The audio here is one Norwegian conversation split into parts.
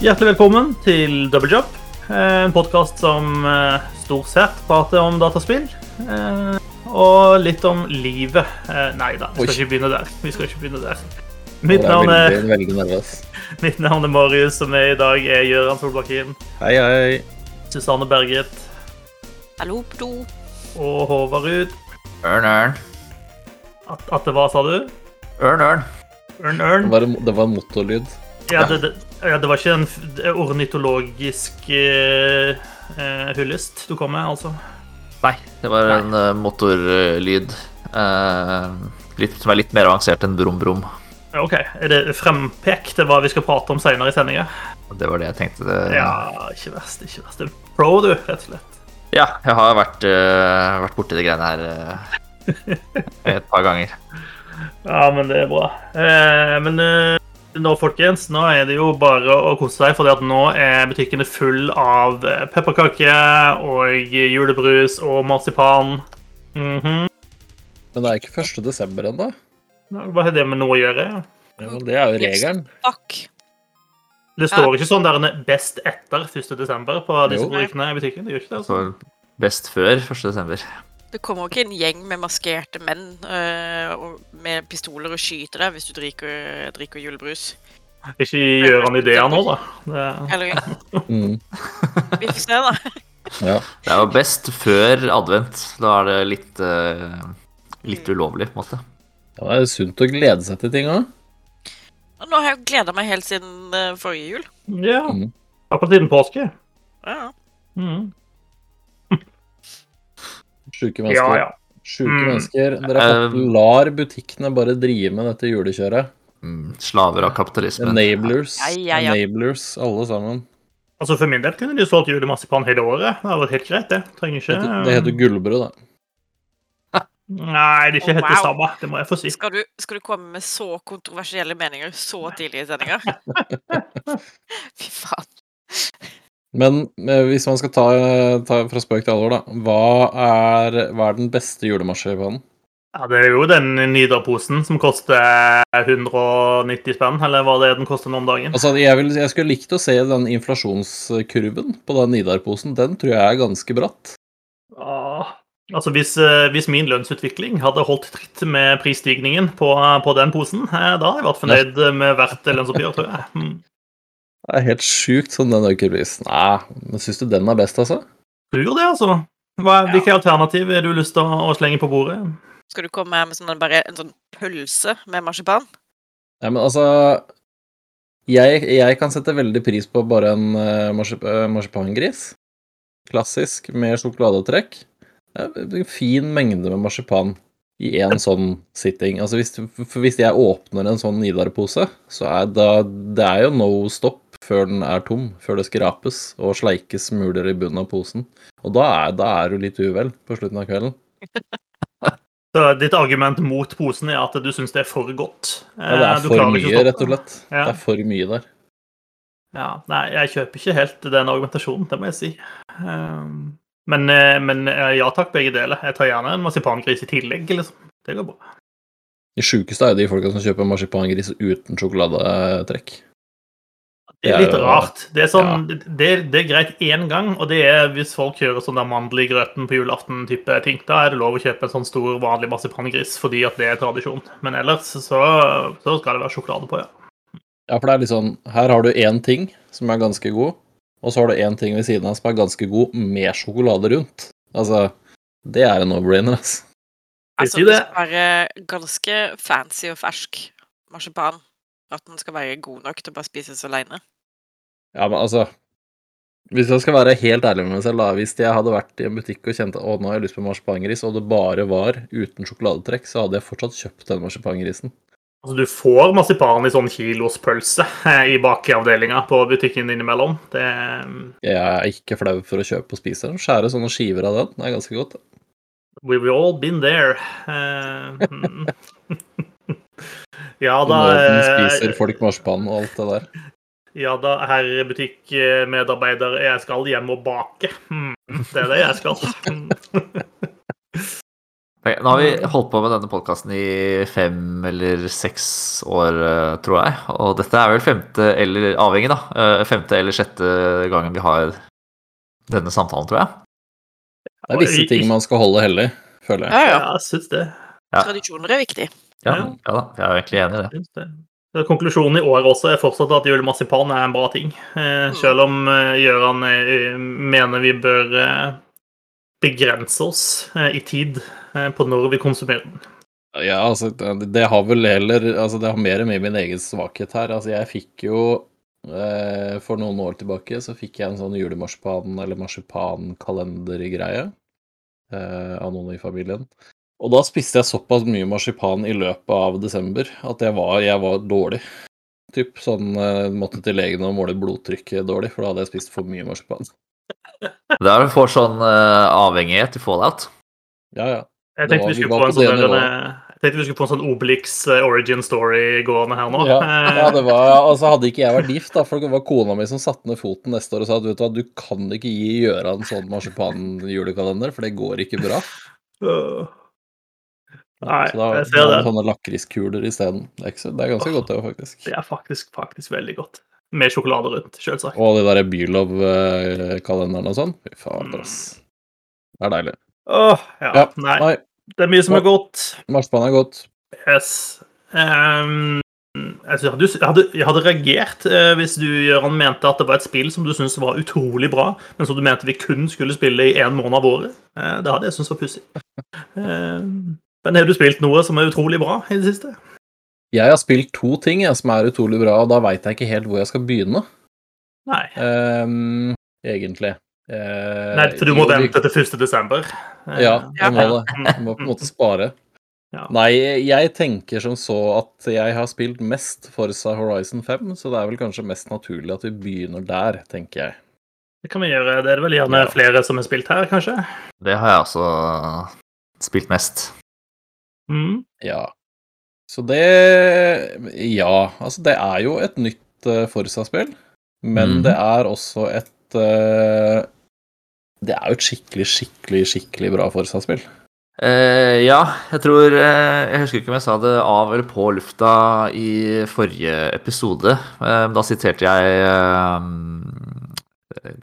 Hjertelig velkommen til Double Job. eh, En podkast som eh, stort sett prater om dataspill. eh, Og litt om livet. Nei da, vi skal ikke begynne der. Vi skal ikke begynne der. Mitt navn er, veldig, veldig nervøs. mitt navn er Marius, som er i dag er Gøran Solbakken, Hei, hei. Susanne Berget Hallo, do. og Håvard Ruud. Ørn, ørn. At, at det var, sa du? Ørn, ørn. Ørn, Det ørn? var, det var en motorlyd. Ja, det, det, ja, det var ikke en ornitologisk eh, eh, hyllest du kom med, altså? Nei, det var en uh, motorlyd. Uh, litt, som er litt mer avansert enn brum-brum. Ja, OK. Er det frempek til hva vi skal prate om senere i sendinga? Det var det jeg tenkte. Det, Ja, ikke verst. ikke verst. Pro, du, rett og slett. Ja, jeg har vært, uh, vært borti de greiene her uh, et par ganger. Ja, men det er bra. Uh, men eh, nå, folkens, nå er det jo bare å kose seg, for at nå er butikkene full av eh, pepperkaker og julebrus og marsipan. Mhm. Men det er ikke 1. desember ennå. Hva har det med noe å gjøre? Ja, det er jo regelen. Takk. Det står ikke sånn der er best etter 1. desember på disse produktene i butikken. Det gjør ikke det, altså. Best før 1. desember. Det kommer jo ikke en gjeng med maskerte menn øh, og- med pistoler og skyter deg hvis du drikker, drikker julebrus. Ikke gjør han ideer nå, da. Det, Eller Mm. vi får se, da. Ja. Det er jo best før advent. Da er det litt, eh, litt ulovlig, på en måte. ja, det er sunt å glede seg til ting òg. Nå har jeg gleda meg helt siden øh, forrige jul. ja. Mhm. Akkurat siden påske. Ja. Mm. Sjuke Ja, ja. Sjuke Mm. mennesker. Dere har fått, Um, lar butikkene bare drive med dette julekjøret. Mm, slaver av kapitalismen. Enablers. Ja, ja, ja. Enablers, alle sammen. Altså For min del kunne de solgt julemarsipan hele året. Det hadde vært helt greit, det. Trenger ikke Det, det heter gullbrød, da. Nei, det er ikke Oh, helt det wow. samme. Det må jeg få si. Skal, du, skal du komme med så kontroversielle meninger så tidlig i sendinga? Fy faen. Men eh, hvis man skal ta, ta fra spøk til alvor, da. Hva er, hva er den beste julemarsipanen? Ja, Det er jo den Nidar-posen som koster 190 spenn, eller hva det er den koster nå om dagen. Altså, jeg, vil, jeg skulle likt å se den inflasjonskurven på den Nidar-posen. Den tror jeg er ganske bratt. Ja, altså hvis, eh, hvis min lønnsutvikling hadde holdt tritt med prisstigningen på, på den posen, eh, da hadde jeg vært fornøyd med hvert lønnsoppgjør, tror jeg. Det er helt sjukt sånn den øker pris. Nei, men syns du den er best, altså? Tror det, altså. Hva, hvilke alternativ har du lyst til å, slenge på bordet? Skal du komme med sånn, bare en sånn pølse med marsipan? Nei, men altså jeg, jeg kan sette veldig pris på bare en uh, marsip eh, marsipangris. Klassisk, med sjokoladetrekk. Det er En fin mengde med marsipan i én sånn sitting. Altså hvis, hvis jeg åpner en sånn Nidar-pose, så er det, Det er jo no stop før den er tom, før det skrapes og sleikes smuler i bunnen av posen. Og da er, da er du litt uvel på slutten av kvelden. Så ditt argument mot posen er at du syns det er for godt? Ja, det Eh, er for ikke å mye, rett og slett. Ja. Det er for mye der. Ja, nei, jeg kjøper ikke helt den argumentasjonen, det må jeg si. Um, men, eh, men eh, ja takk, begge deler. Jeg tar gjerne en marsipangris i tillegg, liksom. Det går bra. De sjukeste er jo de folka som kjøper marsipangris uten sjokoladetrekk. Det er litt rart. Det er, sånn, det, det er greit én gang, og det er hvis folk kjører sånn der mandel i grøten på julaften-type ting. Da er det lov å kjøpe en sånn stor, vanlig marsipangris fordi at det er tradisjon. Men ellers så, så skal det være sjokolade på, ja. Ja, for det er litt sånn Her har du én ting som er ganske god, og så har du én ting ved siden av som er ganske god, med sjokolade rundt. Altså, det er en no-brainer, altså. Jeg Altså, det det. skal være ganske fancy og fersk marsipan. At den skal være god nok til å bare spises alene. Ja, men altså Hvis jeg skal være helt ærlig med meg selv, da. Hvis jeg hadde vært i en butikk og kjente å, nå har jeg lyst på marsipangris, og det bare var uten sjokoladetrekk, så hadde jeg fortsatt kjøpt den marsipangrisen. Altså, du får marsipan i sånn kilospølse eh, i bakeavdelinga på butikken innimellom. Det Jeg er ikke flau for å kjøpe og spise den. Skjære sånne skiver av den. Det er ganske godt. We've all been there. Eh, mm. ja da Nåden eh, spiser folk marsipan og alt det der. Ja da, herr butikkmedarbeider, jeg skal hjem og bake. Hmm, det er det jeg skal. Okay, Nå har vi holdt på med denne podkasten i fem eller seks år, eh, tror jeg. Og dette er vel femte eller avhengig, da. eh, Femte eller sjette gangen vi har denne samtalen, tror jeg. Det er visse ting man skal holde hellig, føler jeg. Ja, Ja, ja. jeg syns det. Ja. Tradisjoner er viktig. Ja, Ja. ja da, jeg er egentlig enig i det. Konklusjonen i år også er fortsatt at julemarsipan er en bra ting. Eh, selv om eh, Gøran eh, mener vi bør begrense oss i tid på når vi konsumerer den. Ja, altså, det, har vel heller Altså, det har mer med min egen svakhet her. Altså, jeg fikk jo For noen år tilbake så fikk jeg en sånn julemarsipan- eller marsipankalendergreie eh, av noen i familien. Og da spiste jeg såpass mye marsipan i løpet av desember at jeg var, jeg var dårlig. Typ sånn eh, måtte til legen og måle blodtrykket dårlig, for da hadde jeg spist for mye marsipan. Det er du får sånn uh, avhengighet i fallout. Ja, ja. Jeg tenkte var- vi vi sånn, eh, jeg tenkte vi skulle få en sånn Obelix origin story gående her nå. Ja, ja, det var, altså Hadde ikke jeg vært gift, da, for det var kona mi som satte ned foten neste år og sa at vet du hva, du kan ikke gi Gjøran sånn marsipanjulekalender, for det går ikke bra. Nei, Så da jeg ser det. det sånne lakriskuler isteden. Det, det er ganske godt, det faktisk. Det er faktisk, faktisk veldig godt. Med sjokolade rundt, selvsagt. Og de derre Bylov-kalenderne og sånn. Fy fader, ass. Det er deilig. Åh, ja. Ja, Nei, Nei, det er mye som er godt. marsipan er godt. Yes. Um, altså, jeg, hadde, jeg, hadde, reagert eh, hvis du Jørgen, mente at det var et spill som du syntes var utrolig bra, men som du mente vi kun skulle spille i én måned av året. Eh, det hadde jeg syntes var pussig. Ehm, men har du spilt noe som er utrolig bra i det siste? Jeg har spilt to ting jeg, som er utrolig bra, og da veit jeg ikke helt hvor jeg skal begynne, Nei. Um, egentlig. Uh, Nei, for du må jo, vente til 1. desember. Eh, Ja, jeg må det. Jeg må på en måte spare. Ja. Nei, jeg tenker som så at jeg har spilt mest Forza Horizon 5, så det er vel kanskje mest naturlig at vi begynner der, tenker jeg. Det kan vi gjøre. Det er vel gjerne Ja. flere som har spilt her, kanskje? Det har jeg altså spilt mest. Mm. Ja. Så det Ja, altså, det er jo et nytt uh, Forsa-spill, men mm. det er også et uh, Det er jo et skikkelig, skikkelig, skikkelig bra Forsa-spill. Eh, ja, jeg tror eh, Jeg husker ikke om jeg sa det av eller på lufta i forrige episode. Eh, da siterte jeg eh,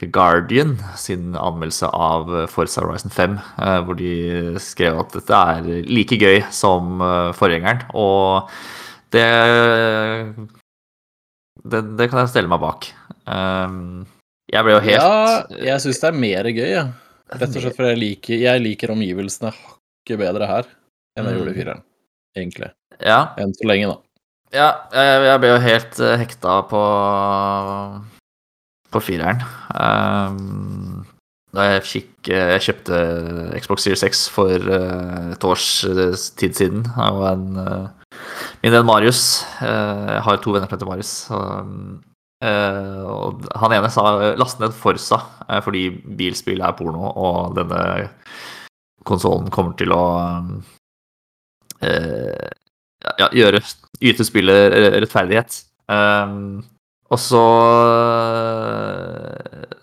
The Guardian sin anmeldelse av Forza Horizon 5, eh, hvor de skrev at dette er like gøy som eh, forgjengeren. Og det, det Det kan jeg stelle meg bak. Eh, jeg ble jo helt Ja, jeg syns det er mer gøy, ja. Rett og slett fordi jeg liker, jeg liker omgivelsene hakket bedre her enn jeg Mm. gjorde i fireren. Egentlig. Ja, Enn så lenge, da. Ja, jeg, jeg ble jo helt eh, hekta på på fireren. Um, da jeg fikk eh, Jeg kjøpte Xbox Series 6 for eh, et års eh, tid siden. Og en, min venn Marius Jeg har to venner som heter Marius. Og han ene sa last ned Forsa fordi bilspill er porno, og denne konsollen kommer til å ja, gjøre yte spillet rettferdighet. Og så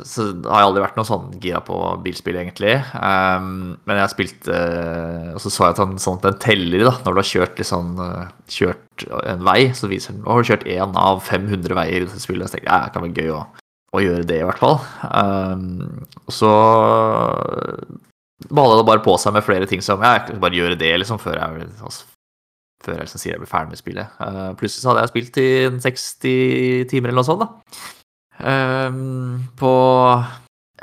Så har jeg aldri vært noe sånn gira på bilspill, egentlig. Um, men jeg spilte Og så så jeg at sånn at den teller, da. Når du har kjørt, liksom, kjørt en vei, så viser den Nå har du kjørt én av 500 veier i dette spillet. Så tenkte jeg ja, det kan være gøy å, å gjøre det, i hvert fall. Um, og så balla det bare på seg med flere ting som Jeg kan bare gjøre det, liksom, før jeg før jeg liksom sier jeg blir ferdig med spillet. Uh, plutselig så hadde jeg spilt i 60 timer eller noe sånt, da. Um, på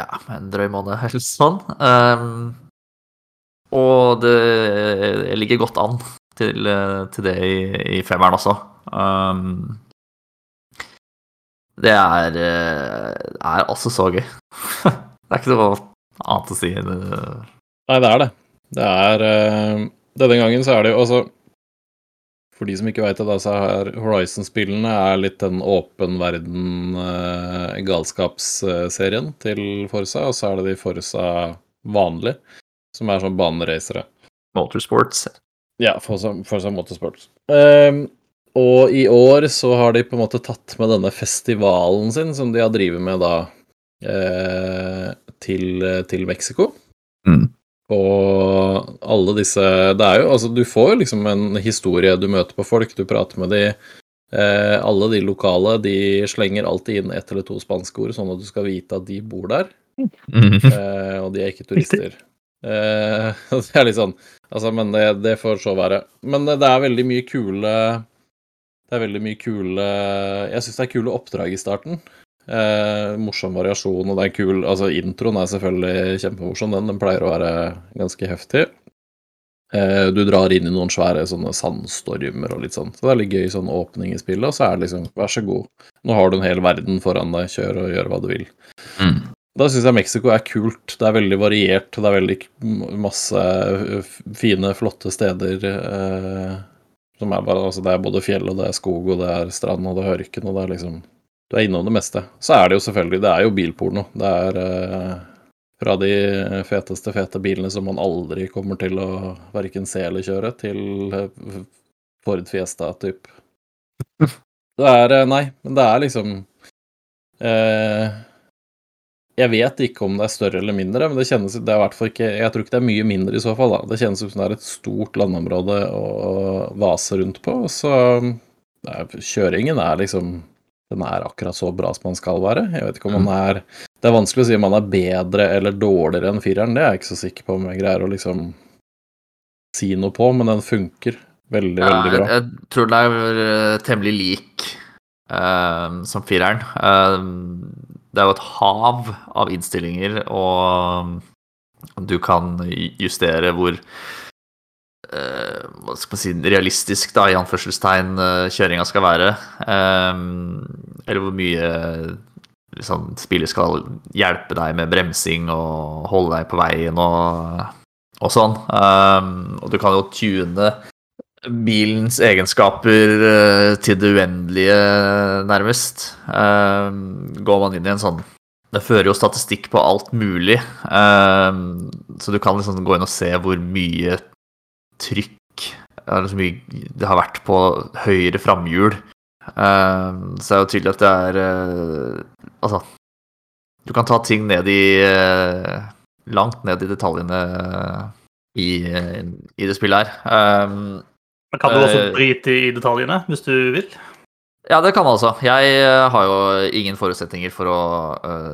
ja, en drøy måned eller sånn. Um, og det ligger godt an til, uh, til det i, i femmeren også. Um, det er, uh, er altså så gøy. det er ikke noe annet å si. Nei, det er det. Det er eh, Denne gangen så er det jo altså For de som ikke veit det, så er Horizon-spillene er litt den åpen verden-galskapsserien til Forsa, og så er det de Forsa vanlige, som er sånn baneracere. Motorsports. Ja, Forza, Forsa Motorsports. Um, og i år så har de på en måte tatt med denne festivalen sin, som de har drevet med da eh, til, til Mexico. Mm. Og alle disse Det er jo Altså, du får jo liksom en historie du møter på folk, du prater med de. Eh, alle de lokale de slenger alltid inn ett eller to spanske ord, sånn at du skal vite at de bor der. Mhm. Eh, og de er ikke turister. Eh, det er litt sånn Altså, men det, det får så være. Men det, det er veldig mye kule Det er veldig mye kule Jeg syns det er kule oppdrag i starten. Eh, morsom variasjon, og det er kul Altså, introen er selvfølgelig kjempemorsom, den. Den pleier å være ganske heftig. Eh, du drar inn i noen svære sånne sandstormer og litt sånn. Så det er litt gøy sånn åpning i spillet, og så er det liksom Vær så god, nå har du en hel verden foran deg, kjør og gjør hva du vil. Mm. Da syns jeg Mexico er kult. Det er veldig variert. Det er veldig masse fine, flotte steder. Eh, som er bare, altså det er både fjell, og det er skog, og det er strand, og det er ørken, og det er liksom Du er innom det meste. Så er det jo selvfølgelig Det er jo bilporno. Det er eh, fra de feteste, fete bilene som man aldri kommer til å verken se eller kjøre, til eh, Ford Fiesta, typ. Det er eh, Nei, men det er liksom eh, jeg vet ikke om det er større eller mindre, men det kjennes det er i hvert fall ikke Jeg tror ikke det er mye mindre i så fall. da. Det kjennes ut som det er et stort landområde å vase rundt på. Så er, kjøringen er liksom Den er akkurat så bra som man skal være. Jeg vet ikke om man er Det er vanskelig å si om man er bedre eller dårligere enn fireren. Det er jeg ikke så sikker på om jeg greier å liksom si noe på, men den funker veldig, veldig bra. jeg, jeg tror den er eh, temmelig lik uh, som fireren. Uh, det er jo et hav av innstillinger, og du kan justere hvor hva skal man si, realistisk, da, i anførselstegn, eh, kjøringa skal være. Eh, eller hvor mye liksom, spillet skal hjelpe deg med bremsing og holde deg på veien og, og sånn. Eh, og du kan jo tune bilens egenskaper eh, til det uendelige, nærmest. Eh, går man inn i en sånn Det fører jo statistikk på alt mulig, eh, så du kan liksom gå inn og se hvor mye trykk så mye det har vært på høyre framhjul. Uh, så er det jo tydelig at det er uh, Altså, du kan ta ting ned i uh, Langt ned i detaljene i, i det spillet her. Eh, Men kan du også Eh, drite i detaljene hvis du vil? Ja, det kan man altså. Jeg eh, har jo ingen forutsetninger for å eh,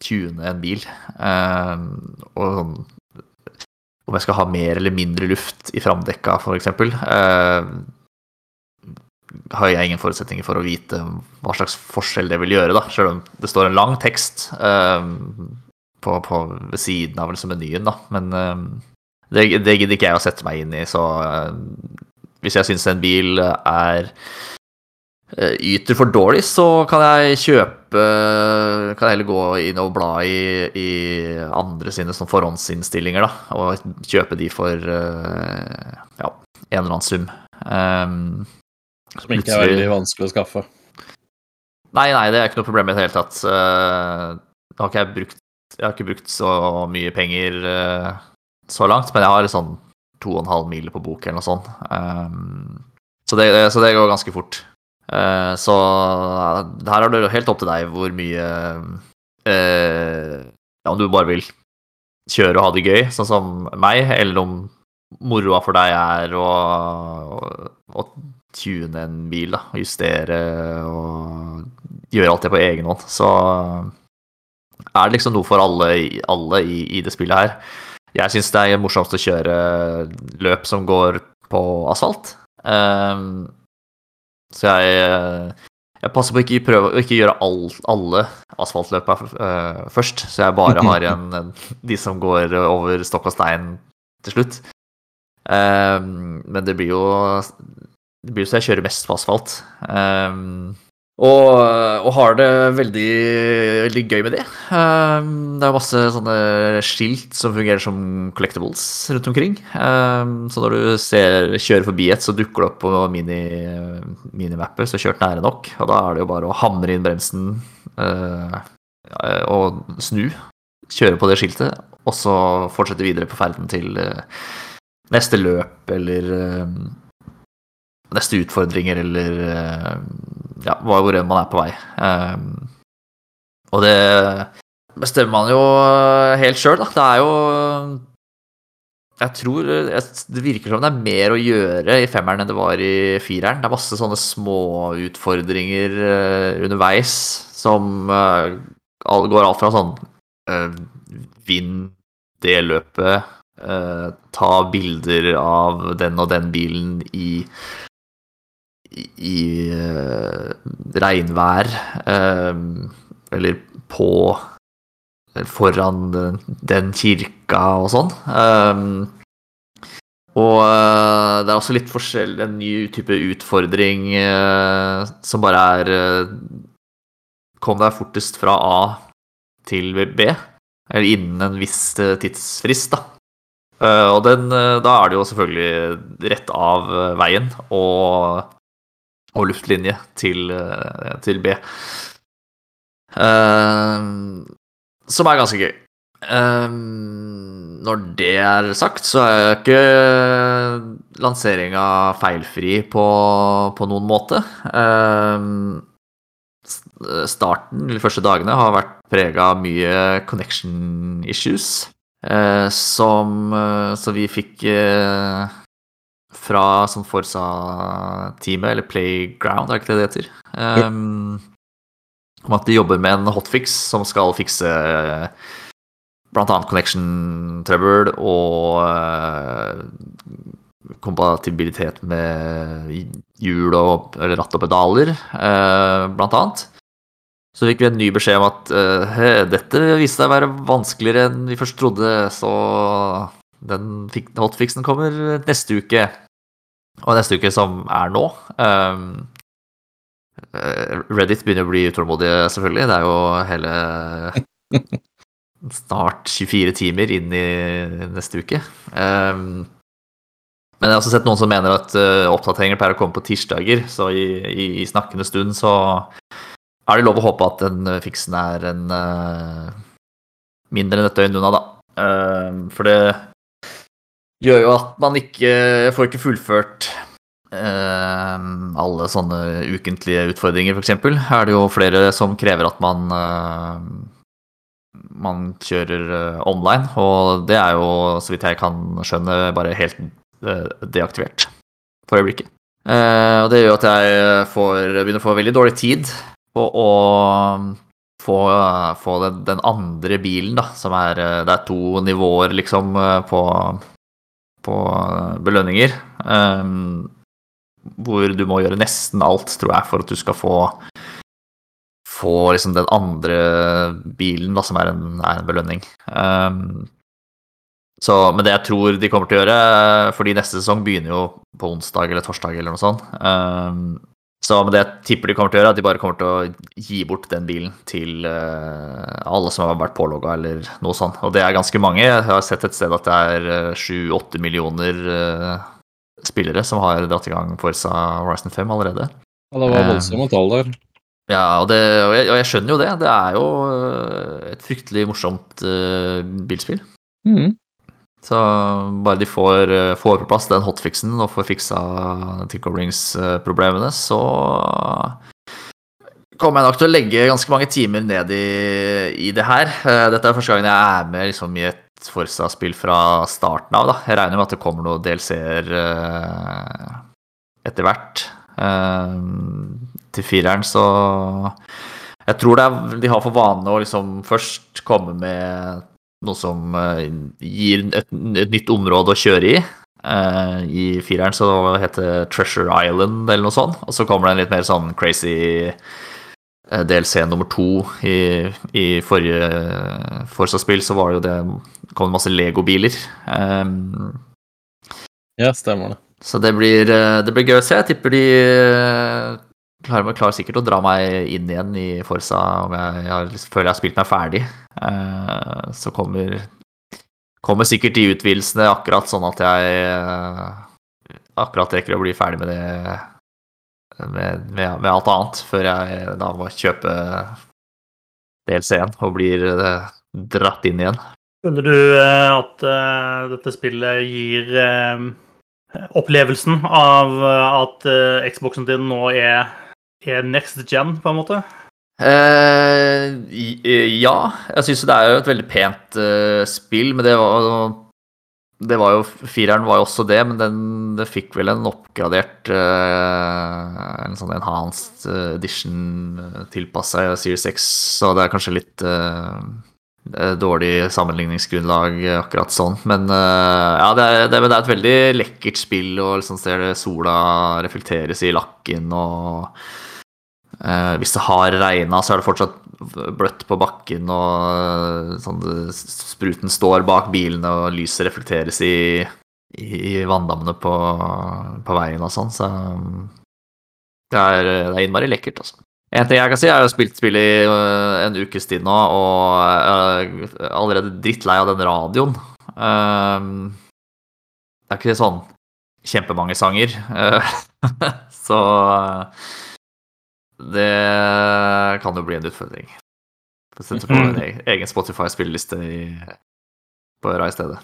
tune en bil. Eh, og sånn Om jeg skal ha mer eller mindre luft i framdekka, f.eks. Uh, har jeg ingen forutsetninger for å vite hva slags forskjell det vil gjøre, da. Selv om det står en lang tekst eh, på, på, ved siden av liksom menyen, da. Men eh, det, det gidder ikke jeg å sette meg inn i, så eh, hvis jeg syns en bil er eh, yter for dårlig, så kan jeg kjøpe Kan jeg heller gå inn og bla i, i andre sine sånn forhåndsinnstillinger, da, og kjøpe de for eh, ja, en eller annen sum. Um, Som ikke er veldig vanskelig å skaffe. Nei, nei, det er ikke noe problem i det hele tatt. Uh, har jeg brukt Jeg har ikke brukt så mye penger uh, så langt, men jeg har sånn to og en halv mil på bok eller noe sånt. Um, Så det, så det går ganske fort. Eh, Så her er det helt opp til deg hvor mye eh, Ja, om du bare vil kjøre og ha det gøy, sånn som meg, eller om moroa for deg er å, å, å tune en bil, da, justere og gjøre alt det på egen hånd, så er det liksom noe for alle, alle i, i det spillet her. Jeg syns det er morsomst å kjøre løp som går på asfalt. Ehm, så jeg, jeg passer på å ikke prøve å ikke gjøre all, alle asfaltløpa uh, først, så jeg bare har igjen eh, de som går over stokk og stein til slutt. Um, men det blir jo det blir jo så jeg kjører mest på asfalt. Ehm, og, og har det veldig, veldig gøy med det. Ehm, det er masse sånne skilt som fungerer som collectibles rundt omkring. Ehm, så når du ser, kjører forbi et, så dukker det opp på mini, minimapper, så kjørt nære nok. Og da er det jo bare å hamre inn bremsen eh, og snu. Kjøre på det skiltet, og så fortsette videre på ferden til eh, neste løp eller eh, neste utfordringer eller ja, hvor man er på vei. Um, og det bestemmer man jo helt sjøl, da. Det er jo jeg tror Det virker som det er mer å gjøre i femmeren enn det var i fireren. Det er masse sånne små utfordringer eh, underveis som uh, går alt fra sånn uh, Vinn det løpet, uh, ta bilder av den og den bilen i i, eh, regnvær, eh, eller på foran den, kirka og sånn. Um, og eh, det er også litt forskjell, en ny type utfordring eh, som bare er eh, Kom deg fortest fra A til B, eller innen en viss eh, tidsfrist, da. Eh, og den, eh, da er det jo selvfølgelig rett av eh, veien og, og luftlinje til, eh, til B. Uh, som er ganske gøy. Uh, når det er sagt, så er ikke lanseringa feilfri på, på noen måte. Uh, starten, de første dagene, har vært prega av mye connection issues. som Så vi fikk eh, fra som Forsa-teamet, eller Playground, er det ikke det det heter? Um, om at de jobber med en hotfix som skal fikse blant annet connection trouble og uh, kompatibilitet med hjul og eller ratt og pedaler, uh, blant annet. Så fikk vi en ny beskjed om at uh, «He, dette viste seg å være vanskeligere enn vi først trodde, så den hotfixen kommer neste uke. Og neste uke, som er nå. eh, Eh, Reddit begynner å bli utålmodige, selvfølgelig. Det er jo hele snart 24 timer inn i neste uke. Um, men jeg har også sett noen som mener at uh, oppdateringer pleier å komme på tirsdager, så i, i, i snakkende stund så er det lov å håpe at den uh, fiksen er en uh, mindre enn et døgn unna, da. Uh, for det gjør jo at man ikke får ikke fullført eh, alle sånne ukentlige utfordringer, f.eks. Er det jo flere som krever at man eh, man kjører eh, online, og det er jo, så vidt jeg kan skjønne, bare helt eh, deaktivert for øyeblikket. Eh, og det gjør at jeg får, begynner å få veldig dårlig tid på å få, få den, den andre bilen, da, som er eh, Det er to nivåer, liksom, på, på belønninger. Um, hvor du må gjøre nesten alt, tror jeg, for at du skal få få liksom den andre bilen, da, som er en, er en belønning. Um, så, men det jeg tror de kommer til å gjøre, fordi neste sesong begynner jo på onsdag eller torsdag eller noe sånt. Um, så men det jeg tipper de kommer til å gjøre, er at de bare kommer til å gi bort den bilen til uh, alle som har vært pålogga eller noe sånt. Og det er ganske mange. Jeg har sett et sted at det er sju-åtte millioner uh, spillere som har dratt i gang Forza Horizon 5 allerede. Ja, det var voldsomme tall der. Ja, og, det, og, jeg, og jeg skjønner jo det. Det er jo et fryktelig morsomt uh, bilspill. Mm. Så bare de får, uh, får på plass den hotfixen og får fiksa tilkoblingsproblemene, så kommer jeg nok til å legge ganske mange timer ned i, i det her. Uh, dette er første gangen jeg er med liksom, i et Forstad-spill fra starten av. Da. Jeg regner med at det kommer noen DLC-er etter hvert. Til fireren, så Jeg tror er, de har for vane å liksom først komme med noe som uh, gir et, et, nytt område å kjøre i. Uh, I fireren så heter det Treasure Island eller noe sånt. Og så kommer det en litt mer sånn crazy DLC nummer to i, i forrige Forsa-spill så var det jo det kom det masse Lego-biler. Ja, stemmer det. Så det blir, det blir gøy å se. Jeg tipper de klarer, klarer sikkert å dra meg inn igjen i Forsa om jeg, jeg føler jeg har spilt meg ferdig. Eh, så kommer, kommer sikkert de utvidelsene akkurat sånn at jeg uh, akkurat rekker å bli ferdig med det med, med, med alt annet, før jeg da må kjøpe DLC-en og blir uh, dratt inn igjen. Føler du at dette spillet gir opplevelsen av at Xboxen din nå er next gen, på en måte? Uh, ja. Jeg syns det er jo et veldig pent uh, spill, men det var det var jo, Fireren var jo også det, men den det fikk vel en oppgradert eh, En sånn enhanced eh, edition tilpassa Series X, så det er kanskje litt eh, eh, dårlig sammenligningsgrunnlag akkurat sånn. Men eh, ja, det, er, det er et veldig lekkert spill, og liksom ser det sola reflekteres i lakken, og eh, hvis det har regna, så er det fortsatt bløtt på bakken, og sånn, spruten står bak bilene, og lyset reflekteres i, i, vanndammene på, på, veien og sånn, så det er, det er innmari lekkert, altså. En ting jeg kan si, er jeg har spilt spill i en ukes tid nå, og jeg er allerede drittlei av den radioen. Det er ikke sånn kjempemange sanger, så det kan jo bli en utfordring. Sette på en egen Spotify-spilleliste på øra i stedet.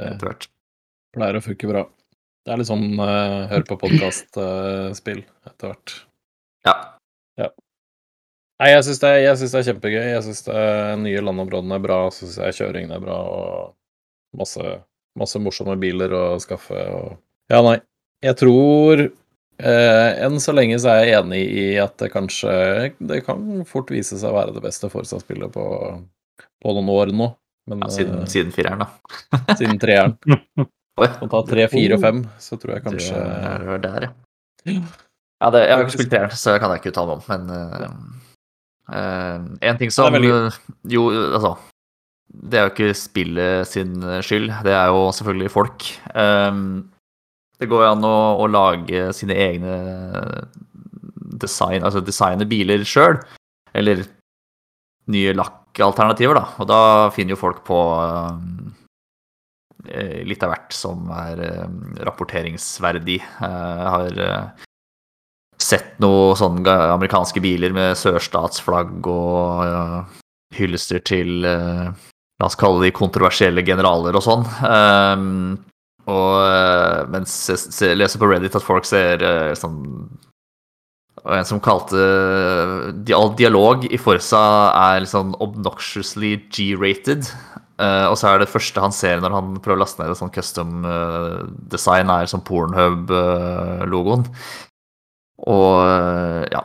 Etter hvert. Pleier å funke bra. Det er litt sånn uh, hør på podkast-spill uh, etter hvert. Ja. ja. Nei, jeg syns det, det, er kjempegøy. Jeg syns nye landområdene er bra, så syns jeg kjøringen er bra, og masse, masse morsomme biler å skaffe og Ja, nei. Jeg tror Eh, enn så lenge så er jeg enig i at det kanskje Det kan fort vise seg å være det beste Forsa-spillet på, på, noen år nå. Men, ja, siden, uh, siden fireren, da. siden treeren. Å ta tre, fire og fem, så tror jeg kanskje Det var der, ja. ja det, jeg har ikke spilt treeren, så kan jeg ikke uttale meg om, men uh, uh, En ting som. Jo, altså Det er jo ikke spillet sin skyld, det er jo selvfølgelig folk. Um, det går an å, å lage sine egne design, altså designe biler sjøl. Eller nye lakkalternativer, da. Og da finner jo folk på um, litt av hvert som er um, rapporteringsverdig. Jeg har uh, sett noen sånne amerikanske biler med sørstatsflagg og hyllester til La oss kalle de kontroversielle generaler og sånn. Og eh, mens jeg leser på Reddit at folk ser eh, sånn og en som kalte All dialog i Forsa er liksom obnoxiously G-rated. Og så er det første han ser når han prøver å laste ned et sånn custom design, er sånn Pornhub-logoen. og ja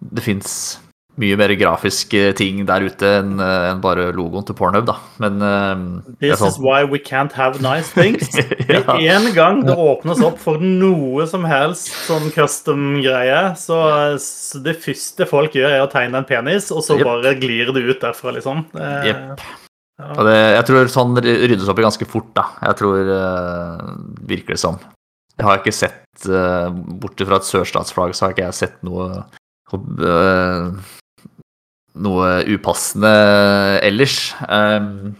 det fins mye mer grafiske ting der ute enn eh, en bare logoen til Pornhub, da. Men uh, This sånn. is why we can't have nice things. ja. En gang det åpnes opp for noe som helst sånn custom-greie, så, så, det første folk gjør, er å tegne en penis, og så yep. bare glir det ut derfra, liksom. Yep. Ja. Og det, jeg tror sånn ryddes opp i ganske fort, da. Jeg tror uh, Virker det som. Jeg har ikke sett uh, Bortsett fra et sørstatsflagg, så har ikke jeg sett noe uh, noe upassende ellers. Um,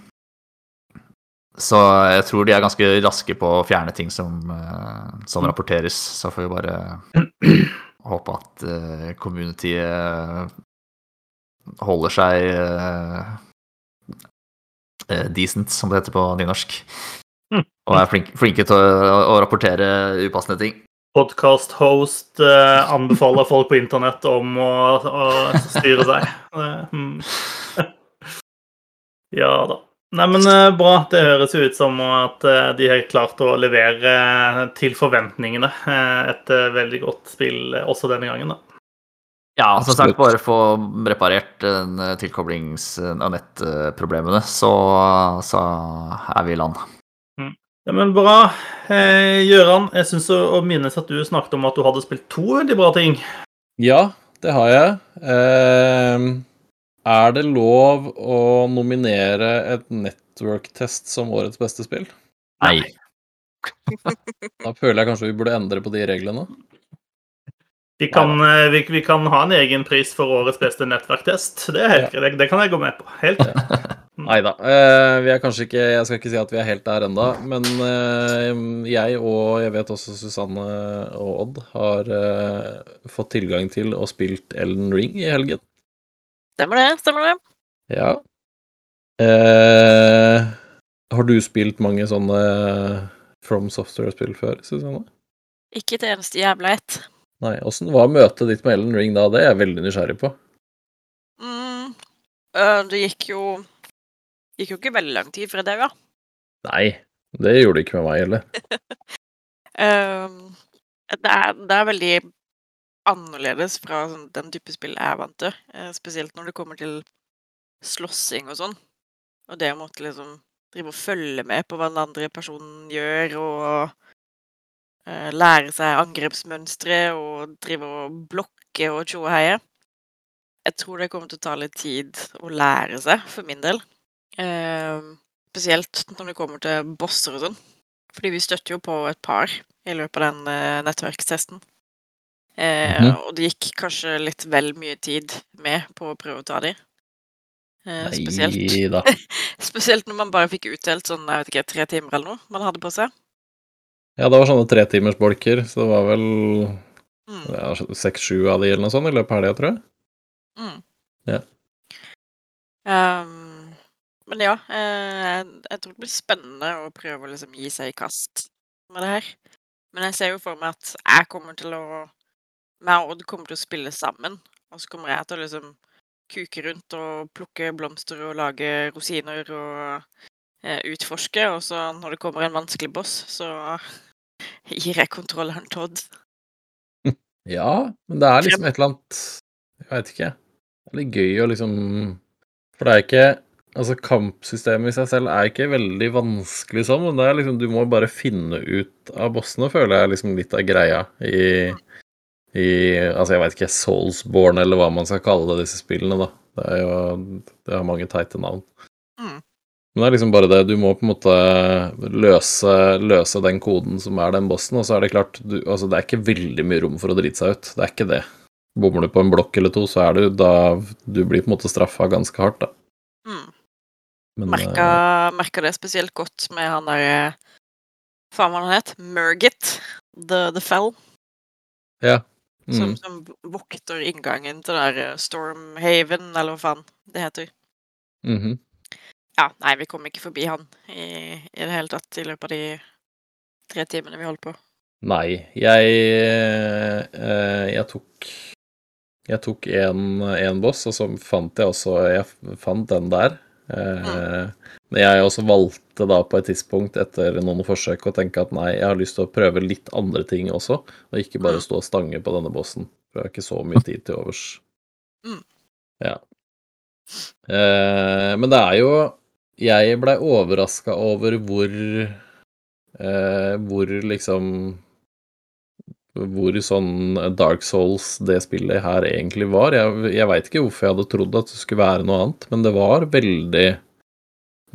så jeg tror de er ganske raske på å fjerne ting som, uh, som rapporteres. Så får vi bare håpe at uh, communityet holder seg uh, decent, som det heter på nynorsk. Mm. Og er flinke, flinke til å, å rapportere upassende ting podkast-host eh, anbefaler folk på internett om å, å styre seg. Hmm. ja da. Nei, men eh, bra. Det høres jo ut som at eh, de har klart å levere til forventningene. Et veldig godt spill også denne gangen, da. Ja, som sagt, bare få reparert tilkoblings- og nettproblemene, så, så er vi i land. Ja, men Bra. Eh, Gøran, jeg syns å minnes at du snakket om at du hadde spilt to veldig bra ting. Ja, det har jeg. Eh, er det lov å nominere et network-test som årets beste spill? Nei. Da føler jeg kanskje vi burde endre på de reglene. Vi kan, eh, vi, vi kan ha en egen pris for årets beste nettverktest. Det, er helt, ja. det, det kan jeg gå med på. Helt. Ja. Nei da. Eh, vi er kanskje ikke Jeg skal ikke si at vi er helt der enda, men eh, jeg og jeg vet også Susanne og Odd har eh, fått tilgang til og spilt Elden Ring i helgen. Stemmer det. Stemmer det. Ja. Eh, har du spilt mange sånne From Software-spill før, Susanne? Ikke et eneste jævla ett. Nei. Åssen var møtet ditt med Elden Ring da? Det er jeg veldig nysgjerrig på. Mm, det gikk jo gikk jo ikke veldig lang tid før jeg daua. Nei, det gjorde det ikke med meg heller. Ehm, det, er, det er veldig annerledes fra sånn, den type spill jeg er vant til. Uh, spesielt når det kommer til slåssing og sånn. Og det å måtte liksom drive og følge med på hva den andre personen gjør, og uh, lære seg angrepsmønstre og drive og blokke og tjoheie. Jeg tror det kommer til å ta litt tid å lære seg, for min del. Ehm, spesielt når det kommer til bosser og sånn. Fordi vi støtter jo på et par i løpet av den eh, nettverkstesten. Eh, mm. Og det gikk kanskje litt vel mye tid med på å prøve å ta de. Eh, spesielt, spesielt når man bare fikk utdelt sånn, jeg vet ikke, tre timer eller noe man hadde på seg. Ja, det var sånne tretimersbolker, så det var vel Mm. ja, seks-sju av de eller noe sånt i løpet av helga, tror jeg. Mm. Ja. Ehm, men ja, eh, jeg tror det blir spennende å prøve å liksom gi seg i kast med det her. Men jeg ser jo for meg at jeg kommer til å meg og Odd kommer til å spille sammen. Og så kommer jeg til å liksom kuke rundt og plukke blomster og lage rosiner og eh, utforske. Og så når det kommer en vanskelig boss, så gir jeg kontrolleren til Odd. Ja, men det er liksom et eller annet Jeg veit ikke. Det er litt gøy å liksom For det er ikke Altså, kampsystemet i seg selv er ikke veldig vanskelig sånn, men det er liksom Du må bare finne ut av bossene, føler jeg liksom litt av greia i i Altså, jeg veit ikke, Soulsborne, eller hva man skal kalle det, disse spillene, da. Det er jo Det har mange teite navn. Mm. Men det er liksom bare det, du må på en måte løse, løse den koden som er den bossen, og så er det klart, du, altså det er ikke veldig mye rom for å drite seg ut. Det er ikke det. Bommer du på en blokk eller to, så er du da Du blir på en måte straffa ganske hardt, da. Mm. Men Merka, uh, merka det spesielt godt med han derre Faen hva han het? Murgit. The, the Fell. Som, mm, som vokter inngangen til der eh, Stormhaven, eller hva faen det heter. mhm. Ja, nei, vi kom ikke forbi han i, i det hele tatt i løpet av de tre timene vi holdt på. Nei, jeg eh, Jeg tok Jeg tok en boss, og så fant jeg også Jeg fant den der. Eh, Men jeg også valgte da på et tidspunkt etter noen forsøk å tenke at nei, jeg har lyst til å prøve litt andre ting også, og ikke bare stå og stange på denne bossen. For jeg har ikke så mye tid til overs. Mm. Ja. Eh, men det er jo Jeg blei overraska over hvor eh, Hvor liksom Hvor sånn Dark Souls det spillet her egentlig var. Jeg, jeg veit ikke hvorfor jeg hadde trodd at det skulle være noe annet, men det var veldig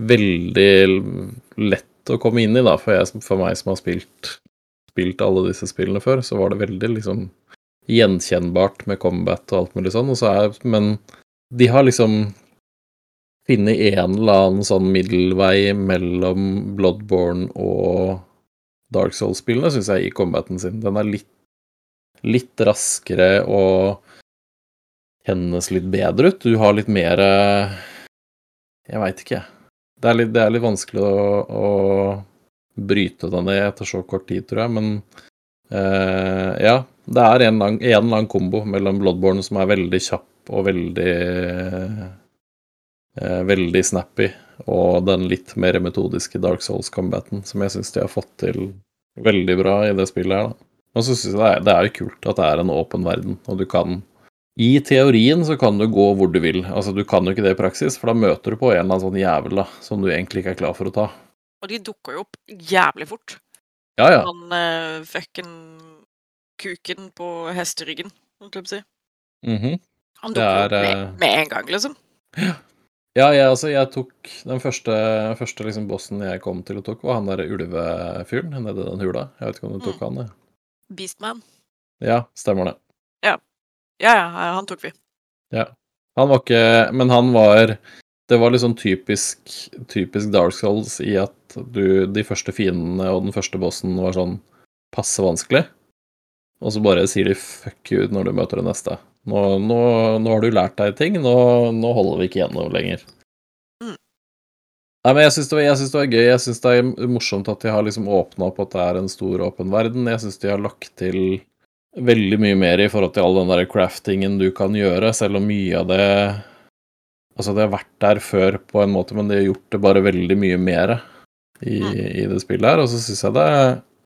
Veldig lett å komme inn i, da, for, jeg, for meg som har spilt Spilt alle disse spillene før, så var det veldig liksom gjenkjennbart med combat og alt mulig sånn, og så er Men de har liksom funnet en eller annen sånn middelvei mellom Bloodborne og Dark Souls-spillene, syns jeg, i combaten sin. Den er litt, litt raskere og kjennes litt bedre ut. Du har litt mer eh, Jeg veit ikke. Det er, litt, det er litt vanskelig å, å bryte den ned etter så kort tid, tror jeg, men uh, ja. Det er en, lang, en annen kombo mellom Bloodborne som er veldig kjapp og veldig uh, veldig snappy, og den litt mer metodiske Dark Souls-combaten, som jeg syns de har fått til veldig bra i det spillet her, da. Og så syns jeg det er, det er kult at det er en åpen verden, og du kan I teorien så kan du gå hvor du vil. Altså, du kan jo ikke det i praksis, for da møter du på en eller annen sånn jævel da, som du egentlig ikke er klar for å ta. Og de dukker jo opp jævlig fort. Ja, ja. Han uh, fucken kuken på hesteryggen, holdt jeg på å si. Mhm. Han dukker er, opp eh, med, med en gang, liksom. Ja, jeg, altså, jeg tok Den første, første liksom bossen jeg kom til og tok, var han der ulvefyren nedi den hula. Jeg vet ikke om du tok han, jeg. Beastman. Ja, stemmer det. Ja, ja, han tok vi. Ja. Han var ikke Men han var Det var sånn typisk, typisk Dark Souls i at du De første fiendene og den første bossen var sånn passe vanskelig. Og så bare sier de fuck you når du møter det neste. Nå, nå, nå har du lært deg ting, nå, nå holder vi ikke gjennom lenger. Mm. Nei, men jeg syns det, det var gøy. Jeg syns det er morsomt at de har liksom åpna opp at det er en stor, åpen verden. Jeg syns de har lagt til veldig mye mer i forhold til all den der craftingen du kan gjøre, selv om mye av det Altså, det har vært der før på en måte, men de har gjort det bare veldig mye mer. i, i det spillet her. Og så syns jeg det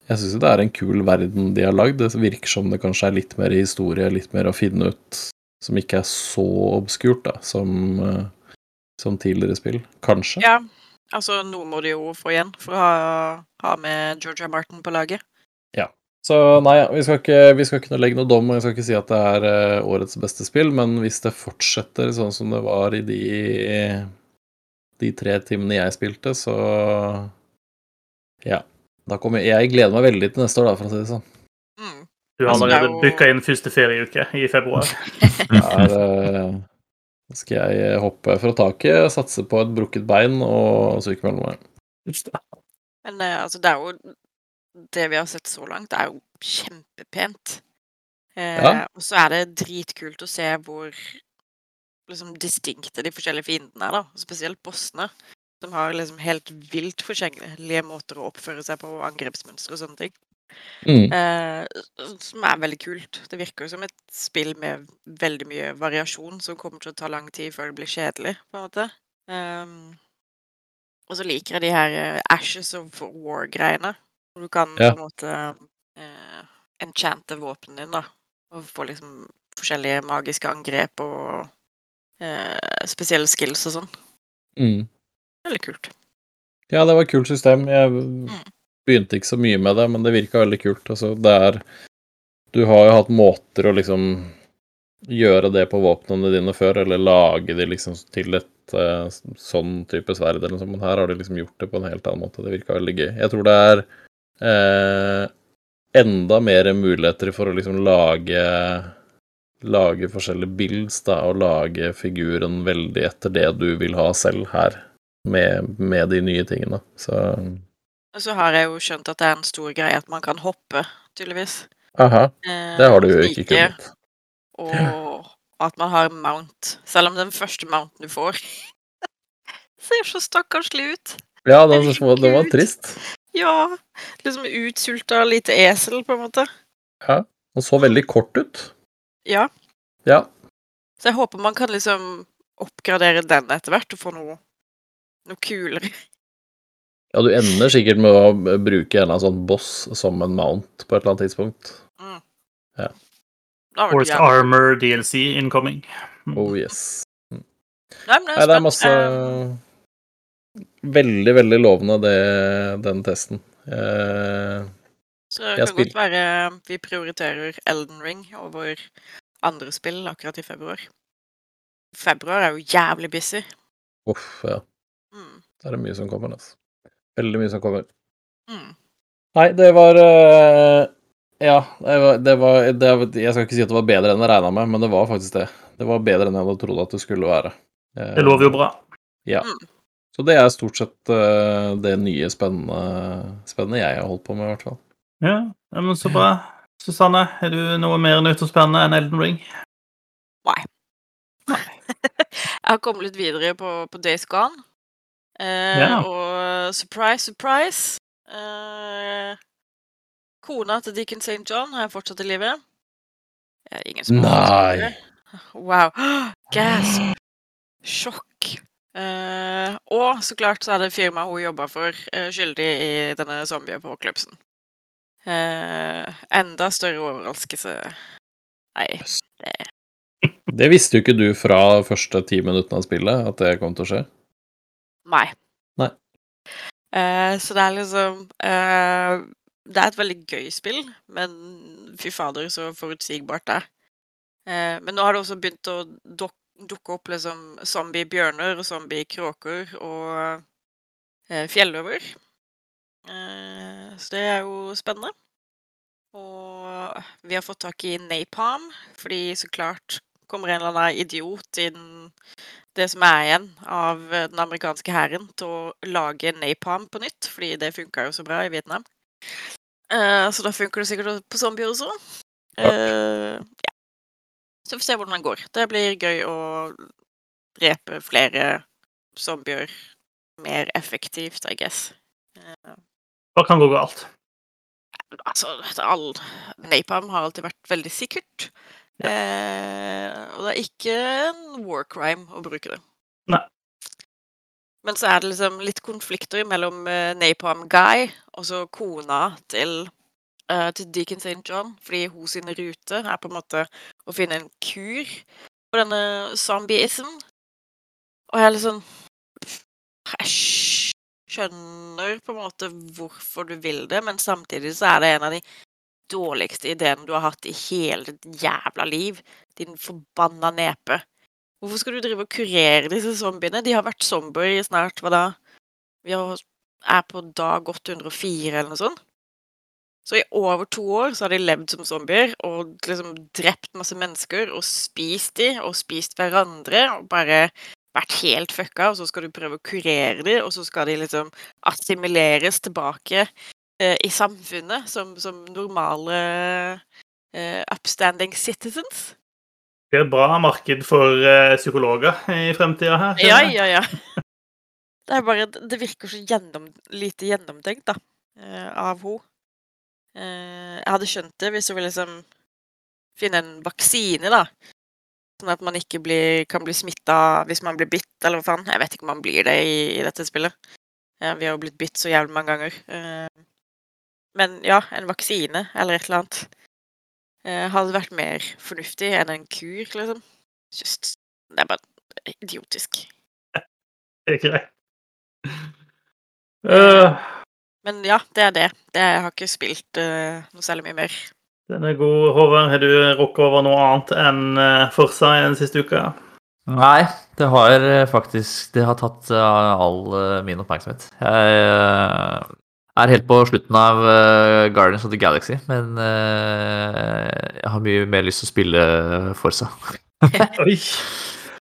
jeg synes det er en kul verden de har lagd. Det virker som det kanskje er litt mer historie, litt mer å finne ut, som ikke er så obskurt da, som, eh, som tidligere spill. Kanskje. Ja, altså noe må de jo få igjen for å ha, ha med Georgia Martin på laget. Ja. Så nei, vi skal ikke, vi skal ikke legge noe dom, og jeg skal ikke si at det er eh, årets beste spill, men hvis det fortsetter sånn som det var i de, de tre timene jeg spilte, så ja. Da kommer jeg, jeg gleder meg veldig til neste år, da, for å si det sånn. Mm. Du har Altså, er allerede jo- booka inn første ferieuke i februar. Der uh, skal jeg hoppe fra taket, satse på et brukket bein og sykemelde meg. Men uh, altså, det er jo Det vi har sett så langt, det er jo kjempepent. Uh, Ja. Og så er det dritkult å se hvor liksom distinkte de forskjellige fiendene er, da. Spesielt bossene. Som har liksom helt vilt forskjellige måter å oppføre seg på, angrepsmønstre og sånne ting. Mm. Eh, som er veldig kult. Det virker som et spill med veldig mye variasjon, som kommer til å ta lang tid før det blir kjedelig, på en måte. Ehm, og så liker jeg de her eh, Ashes of War-greiene. Hvor du kan Ja. på en måte uh, enchante våpenet din, da. Og få liksom forskjellige magiske angrep og eh, spesielle skills og sånn. Mm. Veldig kult. Ja, det var et kult system. Jeg begynte ikke så mye med det, men det virka veldig kult. Altså, det er Du har jo hatt måter å liksom gjøre det på våpnene dine før, eller lage de liksom til et uh, sånn type sverd eller noe sånt, men her har de liksom gjort det på en helt annen måte. Det virka veldig gøy. Jeg tror det er eh, enda mer muligheter for å liksom lage Lage forskjellige bilds da, og lage figuren veldig etter det du vil ha selv her, med, med de nye tingene. Så Og så har jeg jo skjønt at det er en stor greie at man kan hoppe, tydeligvis. aha, Eh, det har du jo ikke kunnet. Og at man har mount. Selv om den første mounten du får, ser så stakkarslig ut. Ja, det, var- det var trist. Ja. Liksom utsulta lite esel, på en måte. Ja, Den så veldig kort ut. Ja. Ja. Så jeg håper man kan liksom oppgradere den etter hvert og få noe, noe kulere. ja, du ender sikkert med å bruke en eller annen sånn boss som en mount på et eller annet tidspunkt. Mm. Ja. Horse jævlig. Armor DLC incoming. Oh yes. Nei, men jeg Nei, det er masse um... Veldig, veldig lovende, det, den testen. Eh, Så det kan godt være vi prioriterer Elden Ring over andre spill akkurat i februar. Februar er jo jævlig busy. uff, ja. Det er mye som kommer, altså. Veldig mye som kommer. Mm. Nei, det var uh, Ja, det var, det var det, Jeg skal ikke si at det var bedre enn jeg regna med, men det var faktisk det. Det var bedre enn jeg hadde trodd at det skulle være. Uh, Det lover jo bra. Ja. Mm. Så det er stort sett uh, det nye spennende, spennende jeg har holdt på med, i hvert fall. Ja, men så bra. Susanne, er du noe mer nytt og spennende enn Elden Ring? Nei. Jeg har kommet litt videre på, på Days Gone. Eh, Ja. Og surprise, surprise eh, Kona til Deacon St. John har jeg fortsatt i live. Ingen som Nei. Wow. Gasp. Sjokk. Eh, og så klart så er det firmaet hun jobba for, eh, skyldig i denne zombieapokalypsen. Uh, enda større overraskelse. Nei, det Det visste jo ikke du fra første ti minuttene av spillet, at det kom til å skje. Nei. Nei. Uh, så det er liksom uh, Det er et veldig gøy spill, men fy fader, så forutsigbart det er. Uh, men nå har det også begynt å duk dukke opp liksom zombie-bjørner og zombie-kråker og eh, fjelløver. Eh, så det er jo spennende. Og vi har fått tak i napalm, fordi så klart kommer en eller annen idiot inn det som er igjen av eh, den amerikanske hæren, til å lage napalm på nytt, fordi det funka jo så bra i Vietnam. Uh, så da funker det sikkert på zombier også. Uh, ja. Så vi får se hvordan det går. Det blir gøy å drepe flere zombier mer effektivt, I guess. Eh, Hva kan gå galt? altså, all Napalm har alltid vært veldig sikkert. Eh, og det er ikke en war crime å bruke det. Nei. Men så er det liksom litt konflikter mellom uh, Napalm Guy og så kona til, uh, til Deacon St. John. Fordi hun sin rute er på en måte å finne en kur på denne zombieism. Og jeg er litt sånn Jeg skjønner på en måte hvorfor du vil det, men samtidig så er det en av de dårligste ideen du har hatt i hele ditt jævla liv. Din forbanna nepe. Hvorfor skal du drive og kurere disse zombiene? De har vært zombier i snart hva da? Vi er på dag 804 eller noe sånt. Så i over to år så har de levd som zombier og liksom drept masse mennesker og spist de og spist hverandre og bare vært helt fucka, og så skal du prøve å kurere de, og så skal de liksom assimileres tilbake i samfunnet som, som normale eh, upstanding citizens Det blir et bra marked for uh, psykologer i fremtida her. Ja, ja, ja. Det er bare Det virker så gjennom, lite gjennomtenkt, da, av henne. Jeg hadde skjønt det hvis hun ville liksom finne en vaksine, da. Sånn at man ikke blir, kan bli smitta hvis man blir bitt, eller hva faen. Jeg vet ikke om man blir det i, i dette spillet. vi har jo blitt bitt så jævlig mange ganger. Men ja, en vaksine eller et eller annet eh, hadde vært mer fornuftig enn en kur, liksom. Just, det er bare idiotisk. Det er greit. Uh, Men ja, det er det. det jeg har ikke spilt uh, noe særlig mye mer. Den er god. Håvard, har du rukket over noe annet enn uh, Forsa i den siste uka? Nei, det har faktisk Det har tatt all min oppmerksomhet. Jeg er helt på slutten av uh, Guardians of the Galaxy, men uh, jeg har mye mer lyst til å spille Forsa. Oi.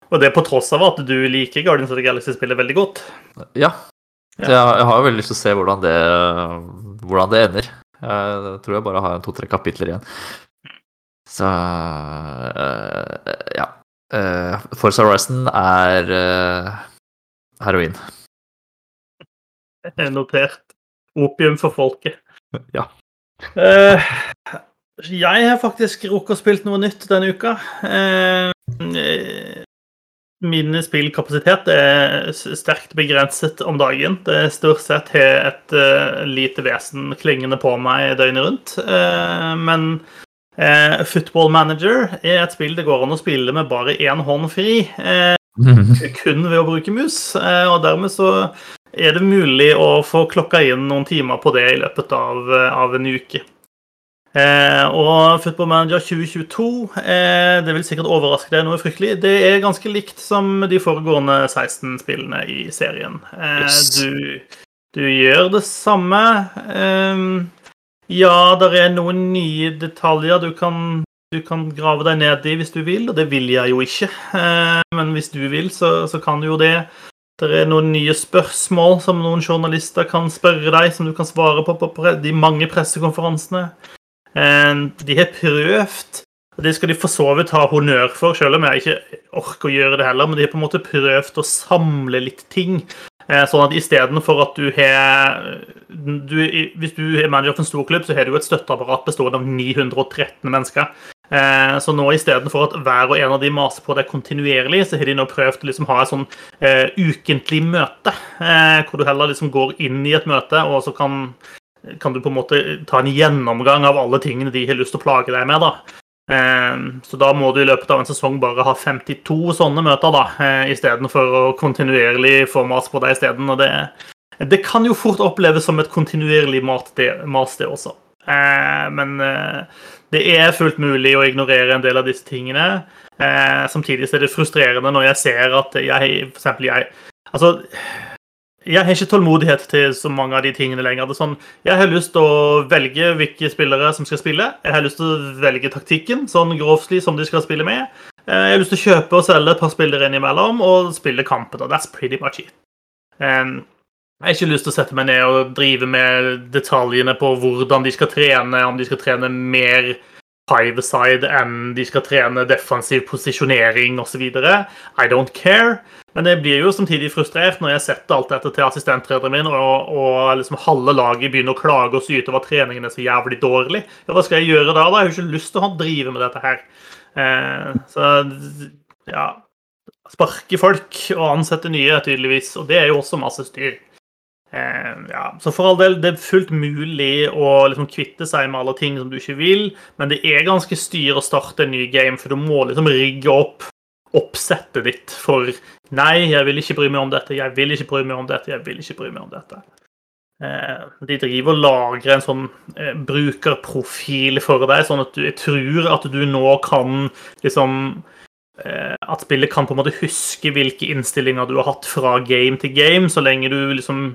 Og det på tross av at du liker Guardians of the Galaxy-spillet veldig godt? Ja. ja. jeg, jeg, har jo veldig lyst til å se hvordan det, hvordan det ender. Jeg tror jeg bare har to-tre kapitler igjen. Så uh, ja. Forza Horizon er heroin. Notert opium for folket. Ja. Uh, jeg har faktisk rukket å spille noe nytt denne uka. Uh, min spillkapasitet er sterkt begrenset om dagen. Det er stort sett har et uh, lite vesen klingende på meg døgnet rundt. men Football Manager er et spill det går an å spille med bare én hånd fri. kun ved å bruke mus. og dermed så er det mulig å få klokka inn noen timer på det i løpet av, av en uke. Eh, og Football Manager 2022 eh, det vil sikkert overraske deg noe fryktelig. Det er ganske likt som de foregående 16 spillene i serien. Eh, yes. du, du, gjør det samme. Eh, ja, det er noen nye detaljer du kan, du kan grave deg ned i hvis du vil, og det vil jeg jo ikke. Eh, men hvis du vil, så, så kan du jo det. Det er noen nye spørsmål som noen journalister kan spørre deg, som du kan svare på på de mange pressekonferansene. Eh, de har prøvd og Det skal de for så vidt ha honnør for, selv om jeg ikke orker å gjøre det heller. Men de har på en måte prøvd å samle litt ting. Eh, sånn at istedenfor at du har du, Hvis du er manager for en stor klubb, så har du et støtteapparat bestående av 913 mennesker. Eh, så nå istedenfor at hver og en av de maser på deg kontinuerlig, så har de nå prøvd å liksom ha et sånn eh, ukentlig møte. eh, hvor du heller liksom går inn i et møte, og så kan, kan, du på en måte ta en gjennomgang av alle tingene de har lyst til å plage deg med. da. Så da må du i løpet av en sesong bare ha 52 sånne møter, da, istedenfor å kontinuerlig få mas på deg isteden. Det, det kan jo fort oppleves som et kontinuerlig mas, det også. Men det er fullt mulig å ignorere en del av disse tingene. Eh, samtidig er det frustrerende når jeg ser at jeg for eksempel jeg Altså, jeg har ikke tålmodighet til så mange av de tingene lenger. Det er sånn, jeg har lyst til å velge hvilke spillere som skal spille. Jeg har lyst til å velge taktikken, sånn grovslig som de skal spille med. Eh, jeg har lyst til å kjøpe og selge et par spillere innimellom og spille kampene. That's pretty much it. Um, jeg har ikke lyst til å sette meg ned og drive med detaljene på hvordan de skal trene, om de skal trene mer five-side enn de skal trene defensiv posisjonering osv. I don't care. Men jeg blir jo samtidig frustrert når jeg setter alt dette til assistenttreneren min, og, og liksom halve laget begynner å klage og syte over at treningen er så jævlig dårlig. Ja, hva skal jeg gjøre da? da? Jeg har jo ikke lyst til å drive med dette her. Eh, så ja sparke folk og ansette nye, tydeligvis. Og det er jo også masse styr. Eh, ja, Så for all del, det er fullt mulig å liksom kvitte seg med alle ting som du ikke vil, men det er ganske styr å starte en ny game, for du må liksom rigge opp oppsettet ditt for Nei, jeg vil ikke bry meg om dette, jeg vil ikke bry meg om dette, jeg vil ikke bry meg om dette. Eh, de driver og lagrer en sånn eh, brukerprofil for deg, sånn at du jeg tror at du nå kan liksom eh, At spillet kan på en måte huske hvilke innstillinger du har hatt fra game til game, så lenge du liksom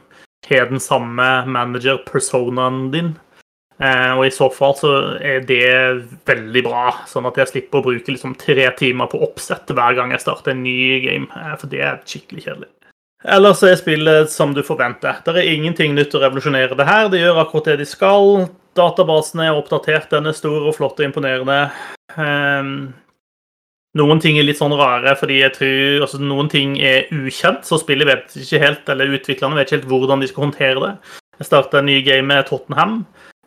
har den samme manager-personaen din. Og i så fall så er det veldig bra, sånn at jeg slipper å bruke liksom tre timer på oppsett hver gang jeg starter en ny game, for det er skikkelig kjedelig. Ellers er spillet som du forventer. Det er ingenting nytt å revolusjonere det her. Det gjør akkurat det de skal. Databasen er oppdatert, den er stor og flott og imponerende. Um, noen ting er litt sånn rare, fordi jeg tror altså, noen ting er ukjent, så spillet vet ikke helt, eller utviklerne vet ikke helt hvordan de skal håndtere det. Jeg starta en ny game med Tottenham.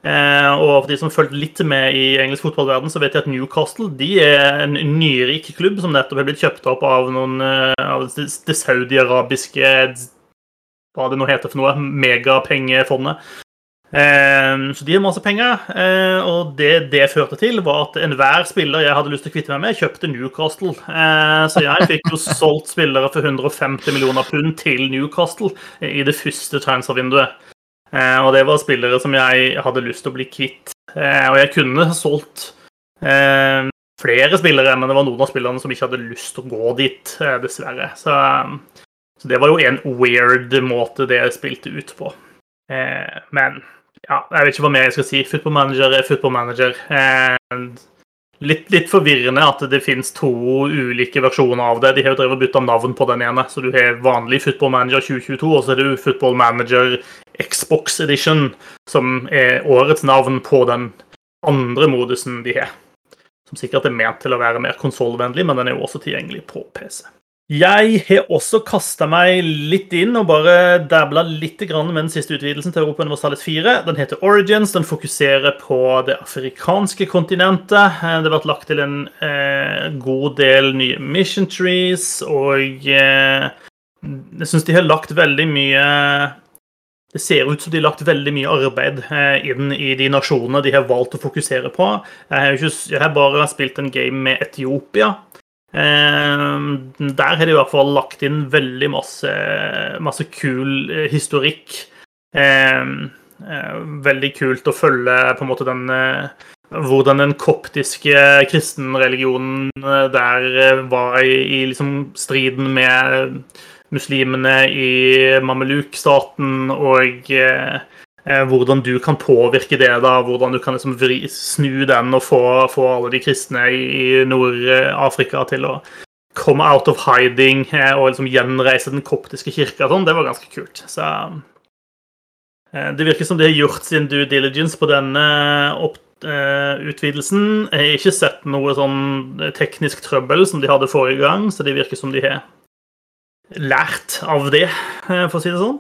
Eh, og for de som fulgte litt med i engelsk fotballverden, så vet jeg at Newcastle de er en nyrik klubb som nettopp er blitt kjøpt opp av noen eh, av det saudi-arabiske Hva det nå heter for noe? Megapengefondet. Eh, så de har masse penger. Og det det førte til, var at enhver spiller jeg hadde lyst til å kvitte meg med, kjøpte Newcastle. Så jeg fikk jo solgt spillere for 150 millioner pund til Newcastle i det første transfervinduet. Eh, og det var spillere som jeg hadde lyst til å bli kvitt. Eh, og jeg kunne solgt eh, flere spillere, men det var noen av spillerne som ikke hadde lyst til å gå dit, dessverre. Så, så det var jo en weird måte det jeg spilte ut på. Men ja, jeg vet ikke hva mer jeg skal si. Football manager er football manager. Litt, litt, forvirrende at det finnes to ulike versjoner av det. De har jo drevet bytta navn på den ene. Så du har vanlig Football Manager 2022, og så er det Football Manager Xbox Edition, som er årets navn på den andre modusen de har. Som sikkert er ment til å være mer konsollvennlig, men den er jo også tilgjengelig på PC. Jeg har også kasta meg litt inn og bare dabla litt med den siste utvidelsen til Europa Universalis 4. Den heter Origins. Den fokuserer på det afrikanske kontinentet. Eh, det har vært lagt til en eh, god del nye mission trees, og eh, jeg syns de har lagt veldig mye det ser ut som de har lagt veldig mye arbeid eh, inn i de nasjonene de har valgt å fokusere på. Jeg har, ikke, jeg har bare spilt en game med Etiopia, der har de i hvert fall lagt inn veldig masse, masse kul eh, historikk. Ehm, eh, veldig kult å følge på en måte den eh, hvordan den koptiske kristenreligionen der var i, i liksom striden med muslimene i Mameluk-staten, og Eh, hvordan du kan påvirke det, da, hvordan du kan liksom vri, snu den og få, få alle de kristne i, Nord-Afrika til å komme out of hiding eh, og liksom gjenreise den koptiske kirka. Sånn. Det var ganske kult. Så eh, Det virker som de har gjort sin due diligence på denne opp, utvidelsen. Jeg har ikke sett noe sånn teknisk trøbbel som de hadde forrige gang, så det virker som de har lært av det, for å si det sånn.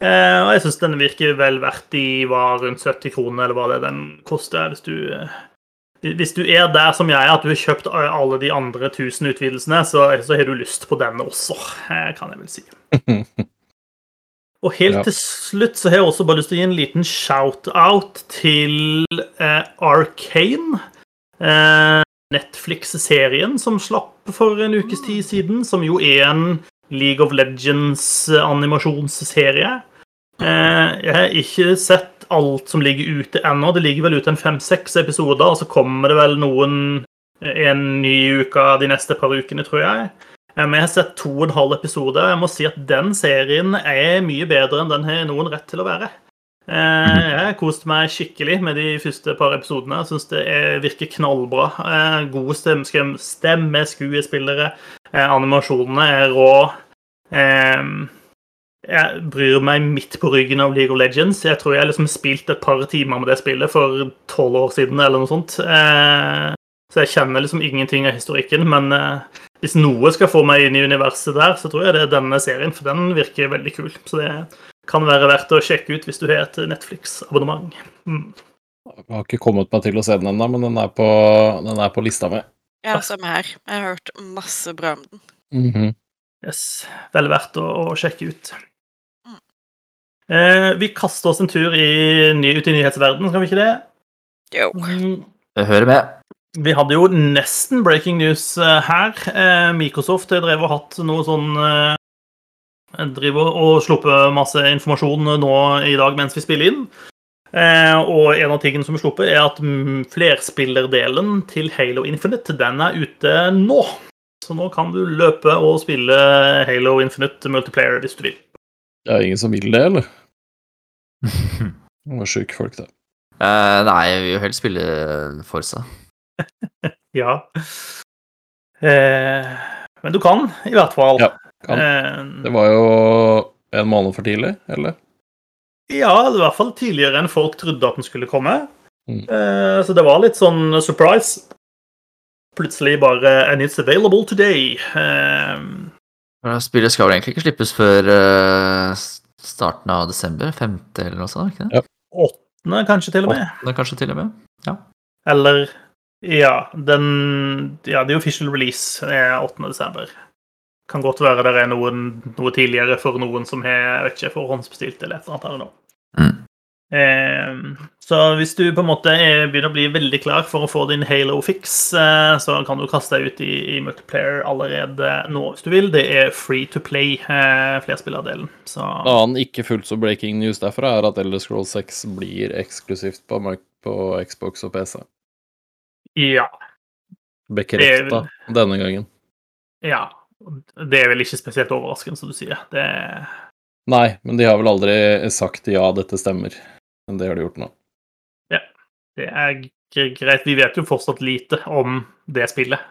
Eh, og jeg syns den virker vel verdt i var rundt 70 kroner, eller hva det den koster. Hvis du, eh, hvis du er der som jeg er, at du har kjøpt alle de andre 1000 utvidelsene, så, så har du lyst på denne også, eh, kan jeg vel si. Og helt ja. til slutt så har jeg også bare lyst til å gi en liten shout-out til eh, Arcane. Eh, Netflix-serien som slapp for en ukes tid siden, som jo er en League of Legends-animasjonsserie. Eh, jeg har ikke sett alt som ligger ute ennå. Det ligger vel ute en fem-seks episoder, og så kommer det vel noen en ny uke de neste par ukene, tror jeg. Eh, men jeg har sett to og en halv episode. Jeg må si at den serien er mye bedre enn den har noen rett til å være. Eh, jeg har kost meg skikkelig med de første par episodene. Jeg syns det virker knallbra. Gode stemmeskuespillere. Animasjonene er rå jeg bryr meg midt på ryggen av League of Legends. Jeg tror jeg liksom spilte et par timer med det spillet for tolv år siden, eller noe sånt. Eh, så jeg kjenner liksom ingenting av historikken. Men eh, hvis noe skal få meg inn i universet der, så tror jeg det er denne serien, for den virker veldig kul. Så det kan være verdt å sjekke ut hvis du har et Netflix-abonnement. Mm. Jeg har ikke kommet meg til å se den ennå, men den er, på, den er på lista mi. Ja, samme her. Jeg har hørt masse bra om den. Mhm. Yes. Veldig verdt å, å sjekke ut. Mm. Eh, vi kaster oss en tur i, ut i nyhetsverdenen, skal vi ikke det? Jo. det Jeg hører med. Vi hadde jo nesten breaking news eh, her. Eh, Microsoft drev og hatt noe sånn eh, Driver og sluppet masse informasjon nå i dag mens vi spiller inn. Eh, og en av tingene som er sluppet, er at mm, flerspillerdelen til Halo Infinite den er ute nå. Så nå kan du løpe og spille Halo Infinite multiplayer hvis du vil. Det er ingen som vil det, eller? Det var sjuke folk, da. Uh, nei, jeg vil jo helst spille Forsa. Ja. Uh, men du kan, i hvert fall. Ja, kan. Uh, Det var jo en måned for tidlig, eller? Ja, det var i hvert fall tidligere enn folk trodde at den skulle komme. Mm. Eh, så det var litt sånn surprise. Plutselig bare And it's available today. Eh, Spillet skal vel egentlig ikke slippes før starten av desember? Femte eller noe sånt? ikke det? Ja. åttende, kanskje, til og med. Åttende kanskje til og med? ja. Eller Ja, den Ja, the official release er 8. desember. Kan godt være det er noen, noe tidligere for noen som har jeg vet ikke, forhåndsbestilt eller et eller annet. her nå. Mm. Eh, så hvis du på en måte er, begynner å bli veldig klar for å få din Halo-fix, eh, så kan du kaste deg ut i, i multiplayer allerede nå hvis du vil. Det er free to play, eh, flerspillerdelen. Så En annen ikke fullt så breaking news derfra er at Elder Scroll 6 blir eksklusivt på, på Xbox og PC. ja. Bekrefta denne gangen. Ja. Det er vel ikke spesielt overraskende, som du sier. Det Nei, men de har vel aldri sagt ja, dette stemmer. Men det har de gjort nå. Ja. Det er greit. Vi vet jo fortsatt lite om det spillet.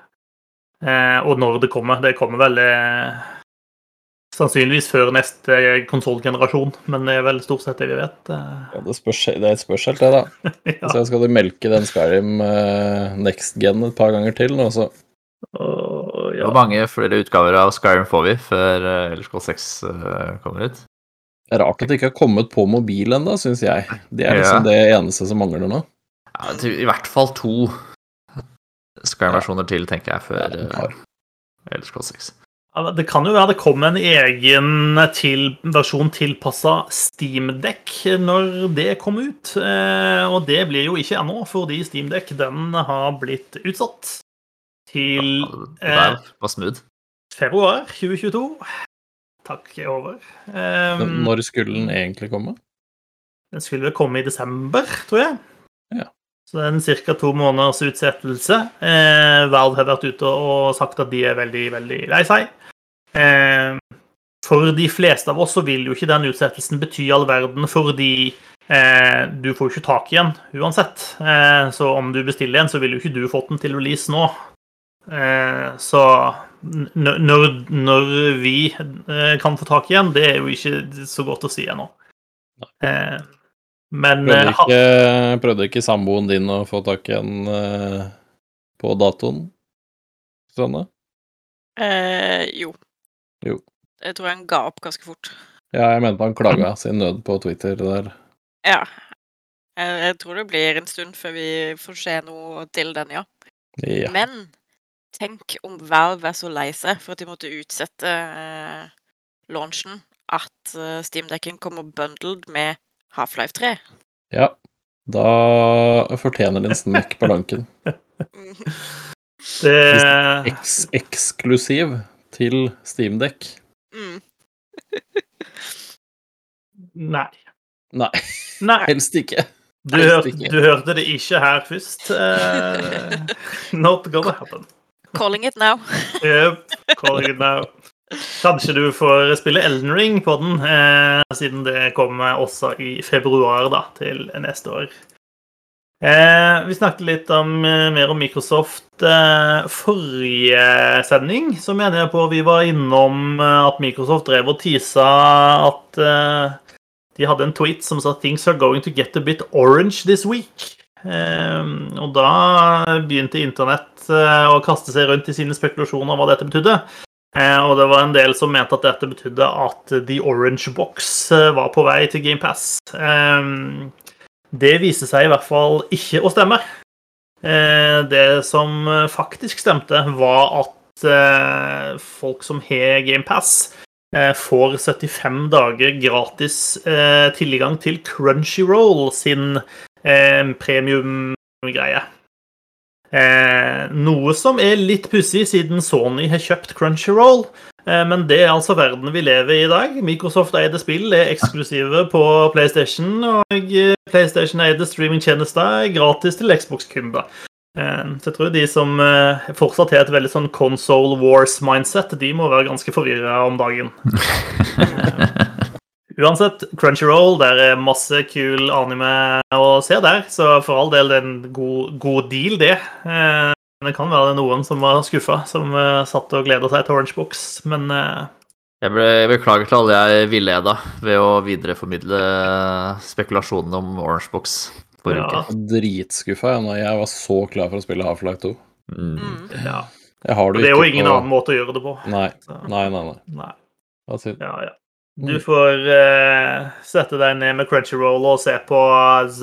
Eh, og når det kommer. Det kommer vel eh, sannsynligvis før neste konsollgenerasjon, men det er vel stort sett det vi vet. Eh, Ja, det, spørs, det er et spørsmål, det, da. ja. Så skal du melke den Skyrim eh, next gen et par ganger til nå, så Og, ja. Hvor mange flere utgaver av Skyrim får vi før uh, Elder Scrolls 6 eh, kommer ut? Det er rart at det ikke har kommet på mobil ennå, syns jeg. Det er liksom det eneste som mangler nå. Ja, I hvert fall to Skyrim-versjoner til, tenker jeg, før Ja. Elder Scrolls 6. Det kan jo være det kommer en egen til, versjon tilpassa Steamdekk når det kommer ut. Eh, og det blir jo ikke ennå, fordi Steamdekk den har blitt utsatt til Det eh, var smooth. februar 2022. Takk er over. Um, når skulle den egentlig komme? Den skulle komme i desember, tror jeg. Ja. Så det er en ca. to måneders utsettelse. Eh, Valve har vært ute og sagt at de er veldig, veldig lei seg. Eh, for de fleste av oss så vil jo ikke den utsettelsen bety all verden, fordi eh, du får jo ikke tak i den uansett. Eh, så om du bestiller en, så vil jo ikke du fått den til release nå. Eh, så når, når vi eh, kan få tak i en, det er jo ikke så godt å si ennå. Eh, men Prøvde eh, ikke, prøvde ikke samboen din å få tak i en eh, på datoen? Sånne? Eh, jo. Jo. Jeg tror han ga opp ganske fort. Ja, jeg mente han klaga sin nød på Twitter der. Ja. Jeg, jeg tror det blir en stund før vi får se noe til den, ja. Ja. Men tenk om Valve er så lei seg for at de måtte utsette eh, launchen at uh, Steamdekken kommer bundled med Half-Life 3. ja. Da fortjener den smekk på lanken. det, Eks eksklusiv til Steamdekk. Mm. Nei. Nei, Nei. helst ikke. Du, hørte, du hørte det ikke her først. Uh, not gonna happen. Calling it now. Yep, calling it now. Kanskje du får spille Elden Ring på den, eh, siden det kommer også i februar da, til neste år. Eh, vi snakket litt om, eh, mer om Microsoft eh, forrige sending. Så mener jeg på vi var innom eh, at Microsoft drev og tisa at eh, de hadde en tweet som sa 'Things are going to get a bit orange this week'. Eh, og da begynte internett eh, å kaste seg rundt i sine spekulasjoner om hva dette betydde. Eh, og det var en del som mente at dette betydde at The Orange Box eh, var på vei til GamePass. Eh, det viste seg i hvert fall ikke å stemme. Det som faktisk stemte, var at eh, folk som har GamePass, får 75 dager gratis tilgang til Crunchyroll sin eh, premiumgreie. Eh, noe som er litt pussig, siden Sony har kjøpt Crunchyroll. Eh, men det er altså verden vi lever i i dag. Microsoft-eide spill er eksklusive på PlayStation, og PlayStation-eide streamingtjenester er gratis til Xbox-kunder. Så jeg tror de som fortsatt har et veldig sånn console wars-mindset, de må være ganske forvirra om dagen. Uansett, Crunchyroll, der er masse kul anime å se der, så for all del det er en god, god deal, det. Eh, Men det kan være noen som var skuffa, som eh, satt og gleda seg til Orange Box, men eh, Jeg ble, jeg beklager til alle jeg villeda ved å videreformidle spekulasjonene om Orange Box forrige Ja. uke. Dritskuffa jeg når Jeg var så klar for å spille Half-Life 2. Mm. Mm. ja. Det Det er jo ingen på- annen måte å gjøre det på. Nei, nei, nei. nei. nei. Ja, ja. Du får uh, sette deg ned med Crunchyroll og se på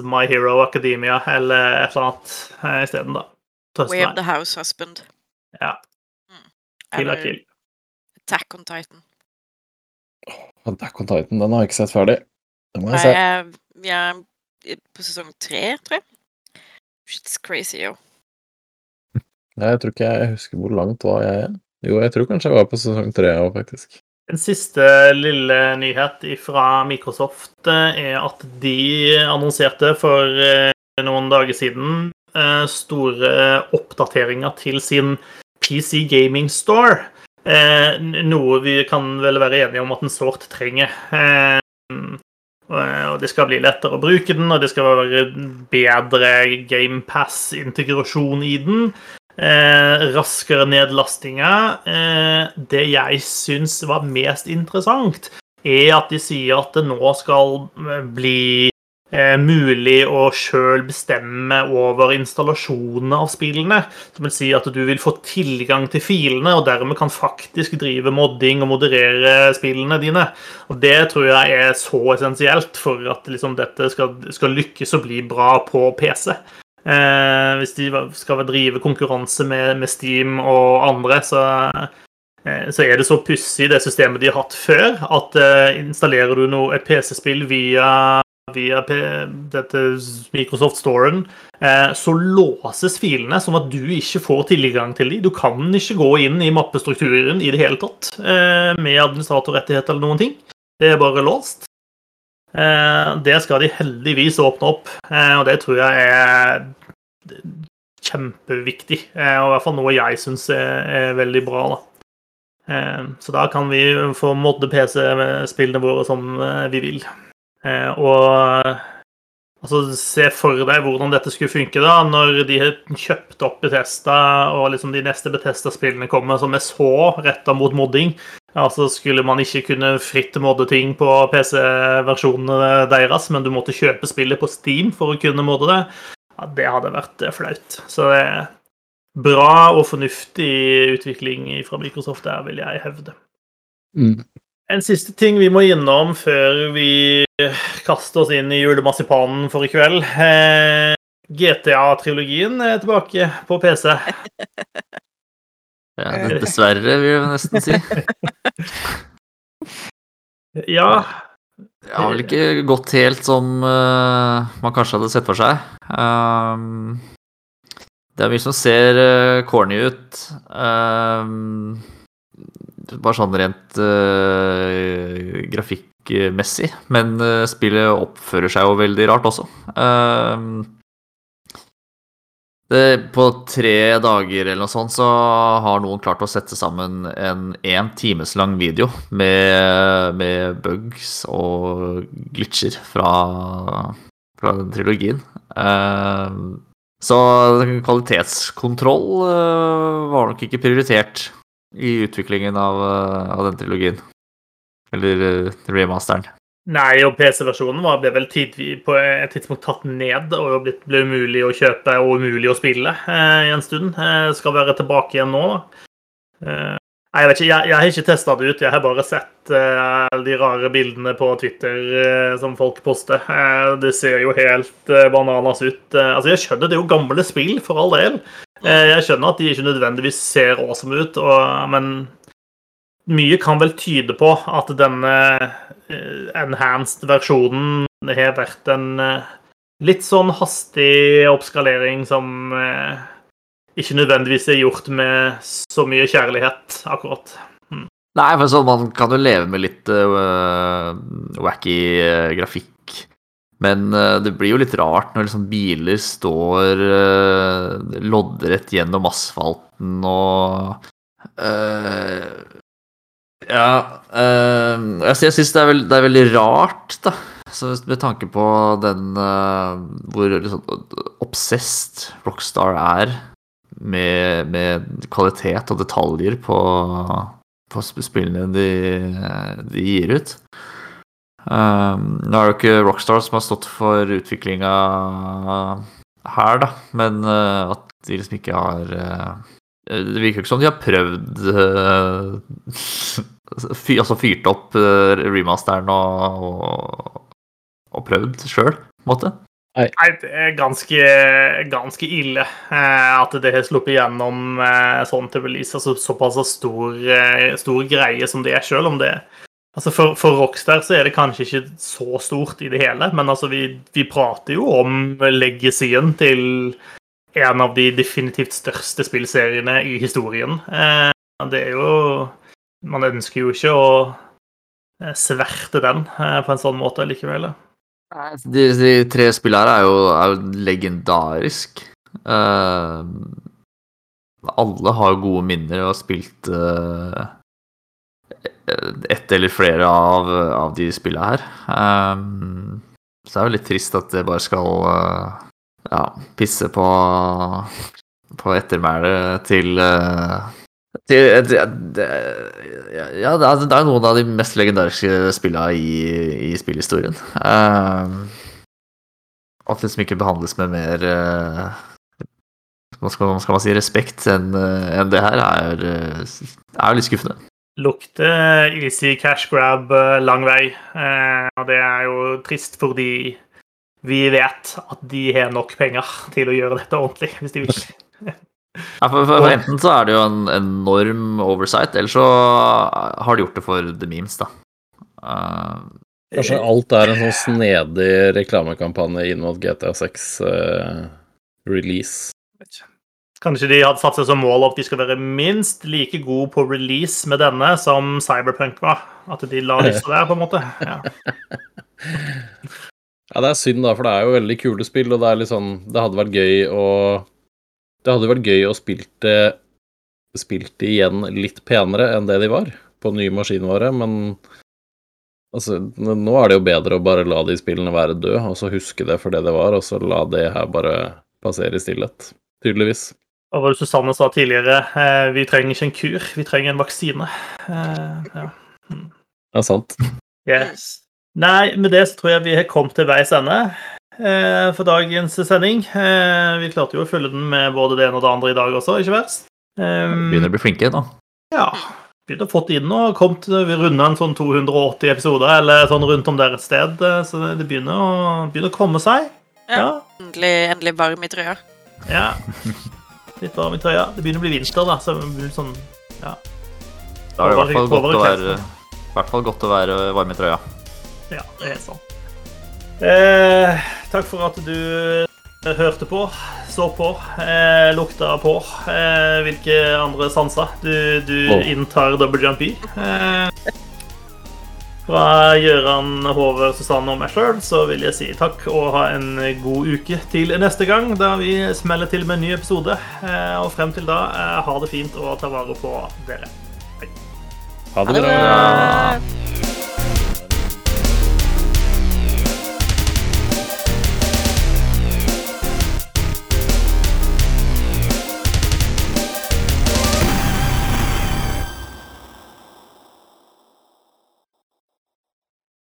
My Hero Academia eller et eller annet uh, isteden, da. Tøsten Way of the House Husband. Ja. Mm. Kill er kill. Attack on Titan. Attack on Titan, den har jeg ikke sett ferdig. Den må Nei, jeg se. jeg- vi er på sesong tre, tror jeg. Shit's crazy, yo. Nei, Jeg tror ikke jeg husker hvor langt var jeg er. Jo, jeg tror kanskje jeg var på sesong tre òg, faktisk. En siste lille nyhet fra Microsoft eh, er at de annonserte for eh, noen dager siden eh, store oppdateringer til sin PC Gaming Store. Noe vi kan vel være enige om at den sårt trenger. Og det skal bli lettere å bruke den, og det skal være bedre GamePass-integrasjon i den. Eh, raskere nedlastinger. Eh, det jeg syns var mest interessant, er at de sier at det nå skal eh, bli eh, mulig å sjøl bestemme over installasjonene av spillene. Som vil si at du vil få tilgang til filene, og dermed kan faktisk drive modding og moderere spillene dine. Og Det tror jeg er så essensielt for at liksom, dette skal, skal lykkes å bli bra på PC. Eh, hvis de skal drive konkurranse med, med Steam og andre, så, eh, så er det så pussig, det systemet de har hatt før, at eh, installerer du noe, et PC-spill via, via P dette Microsoft Storen, eh, så låses filene sånn at du ikke får tilgang til dem. Du kan ikke gå inn i mappestrukturen i det hele tatt eh, med administratorrettighet eller noen ting. Det er bare låst. Eh, Det skal de heldigvis åpne opp, eh, og det tror jeg er kjempeviktig. eh, Og i hvert fall noe jeg syns er, veldig bra. da. Så da kan vi få modde PC-spillene våre som vi vil. Og altså, se for deg hvordan dette skulle funke da, når de kjøpte opp Betesta, og liksom de neste Betesta-spillene kommer som er så retta mot modding. Altså Skulle man ikke kunne fritt modde ting på PC-versjonene deres, men du måtte kjøpe spillet på Steam for å kunne modde det, ja, det hadde vært eh, flaut. Så det er bra og fornuftig utvikling fra Microsoft der, vil jeg hevde. Mm. En siste ting vi må innom før vi kaster oss inn i julemarsipanen for i kveld. Eh, GTA-trilogien er tilbake på PC. Ja, det- dessverre, vil jeg nesten si. Ja, Det har vel ikke gått helt som uh, man kanskje hadde sett for seg. Um, det er mye som ser uh, corny ut. Um, bare sånn rent uh, grafikkmessig. Men uh, spillet oppfører seg jo veldig rart også. Uh, det, på tre dager eller noe sånt så har noen klart å sette sammen en én times lang video med, med bugs og glitcher fra, fra den trilogien. Uh, så kvalitetskontroll uh, var nok ikke prioritert i utviklingen av, eh, av den trilogien. Eller eh, remasteren. Nei, og PC-versjonen ble vel på et tidspunkt tatt ned og blitt, ble umulig å kjøpe og umulig å spille eh, en stund. Eh, skal være tilbake igjen nå, da. Eh, Jeg vet ikke, jeg, jeg har ikke testa det ut. Jeg har bare sett eh, de rare bildene på Twitter eh, som folk poster. Eh, det ser jo helt bananas ut. Altså, Jeg skjønner det er jo gamle spill, for all del. Jeg skjønner at de ikke nødvendigvis ser awesome ut, og, men mye kan vel tyde på at denne enhanced versjonen har vært en litt sånn hastig oppskalering som ikke nødvendigvis er gjort med så mye kjærlighet, akkurat. Nei, for sånn, man kan jo leve med litt uh, wacky uh, grafikk. Men uh, det blir jo litt rart når liksom biler står loddrett gjennom asfalten og Ja øh, Jeg, jeg syns det, det er veldig rart, da. Så med tanke på den hvor liksom, obsessed Rockstar er med, med kvalitet og detaljer på på spillene de, de gir ut. Um, nå er det jo ikke Rockstar som har stått for utviklinga her, da, men uh, at de liksom ikke har uh, Det virker ikke som de har prøvd uh, fyr, Altså fyrt opp uh, remasteren og, og, og prøvd sjøl, på en måte. Nei, det er ganske, ganske ille eh, at det har sluppet gjennom eh, sånn til release. Altså såpass stor, eh, stor greie som det er, selv om det Altså for, for Rockstar så er det kanskje ikke så stort i det hele, men altså vi, vi prater jo om legacyen til en av de definitivt største spillseriene i historien. Det er jo Man ønsker jo ikke å sverte den på en sånn måte likevel. De, de tre spillene her er jo, er jo legendarisk. Uh, alle har gode minner og har spilt uh, ett eller flere av, av de spillene her. Um, så det er jo litt trist at det bare skal uh, ja, pisse på, på ettermælet til uh, ja, det er, det er noen av de mest legendariske spillene i, i spillhistorien. Uh, at liksom ikke behandles med mer uh, hva, skal, skal, man si respekt enn en det her, er, er litt skuffende. Lukter easy cash grab lang vei. Uh, og det er jo trist fordi vi vet at de har nok penger til å gjøre dette ordentlig, hvis de vil. Ja, for, for, for, Enten så er det jo en enorm oversight, eller så har de gjort det for the memes, da. Uh, Kanskje alt er en sånn snedig reklamekampanje inn mot GTA 6 uh, release. Kanskje de hadde satt seg som mål at de skal være minst like gode på release med denne som Cyberpunk var. At de la lista der, på en måte. Ja. ja, det er synd, da, for det er jo veldig kule spill, og det er litt sånn Det hadde vært gøy å det hadde vært gøy å spilt det spilt det igjen litt penere enn det de var på nye maskinvare, men altså, nå er det jo bedre å bare la de spillene være døde, og så huske det for det det var, og så la det her bare passere i stillhet, tydeligvis. Og hva Susanne sa tidligere, eh, vi trenger ikke en kur, vi trenger en vaksine. Eh, ja. Det er sant. Yes. Nei, med det så tror jeg vi har kommet til veis ende for dagens sending. Vi klarte jo å følge den med både det ene og det andre i dag også, ikke verst. Begynner å bli flinke da. Ja. Begynner å fått inn og kommet Vi runda en sånn 280 episoder eller sånn rundt om der et sted, så det begynner å, begynner å komme seg. Ja. ja. Endelig, endelig, varm i trøya. Ja. Litt varm i trøya. Det begynner å bli vinter, da, så det blir sånn Ja. Da er det i hvert fall godt å være, i hvert fall godt å være varm i trøya. Ja, det er sånn. Eh, takk for at du hørte på, så på, eh, lukta på. Eh, hvilke andre sanser du, du oh. inntar double jump i. Eh, fra Gøran, Håvard, Susanne og meg sjøl så vil jeg si takk og ha en god uke til neste gang, da vi smeller til med en ny episode. Eh, og frem til da, eh, ha det fint og ta vare på dere. Hei. Ha det bra.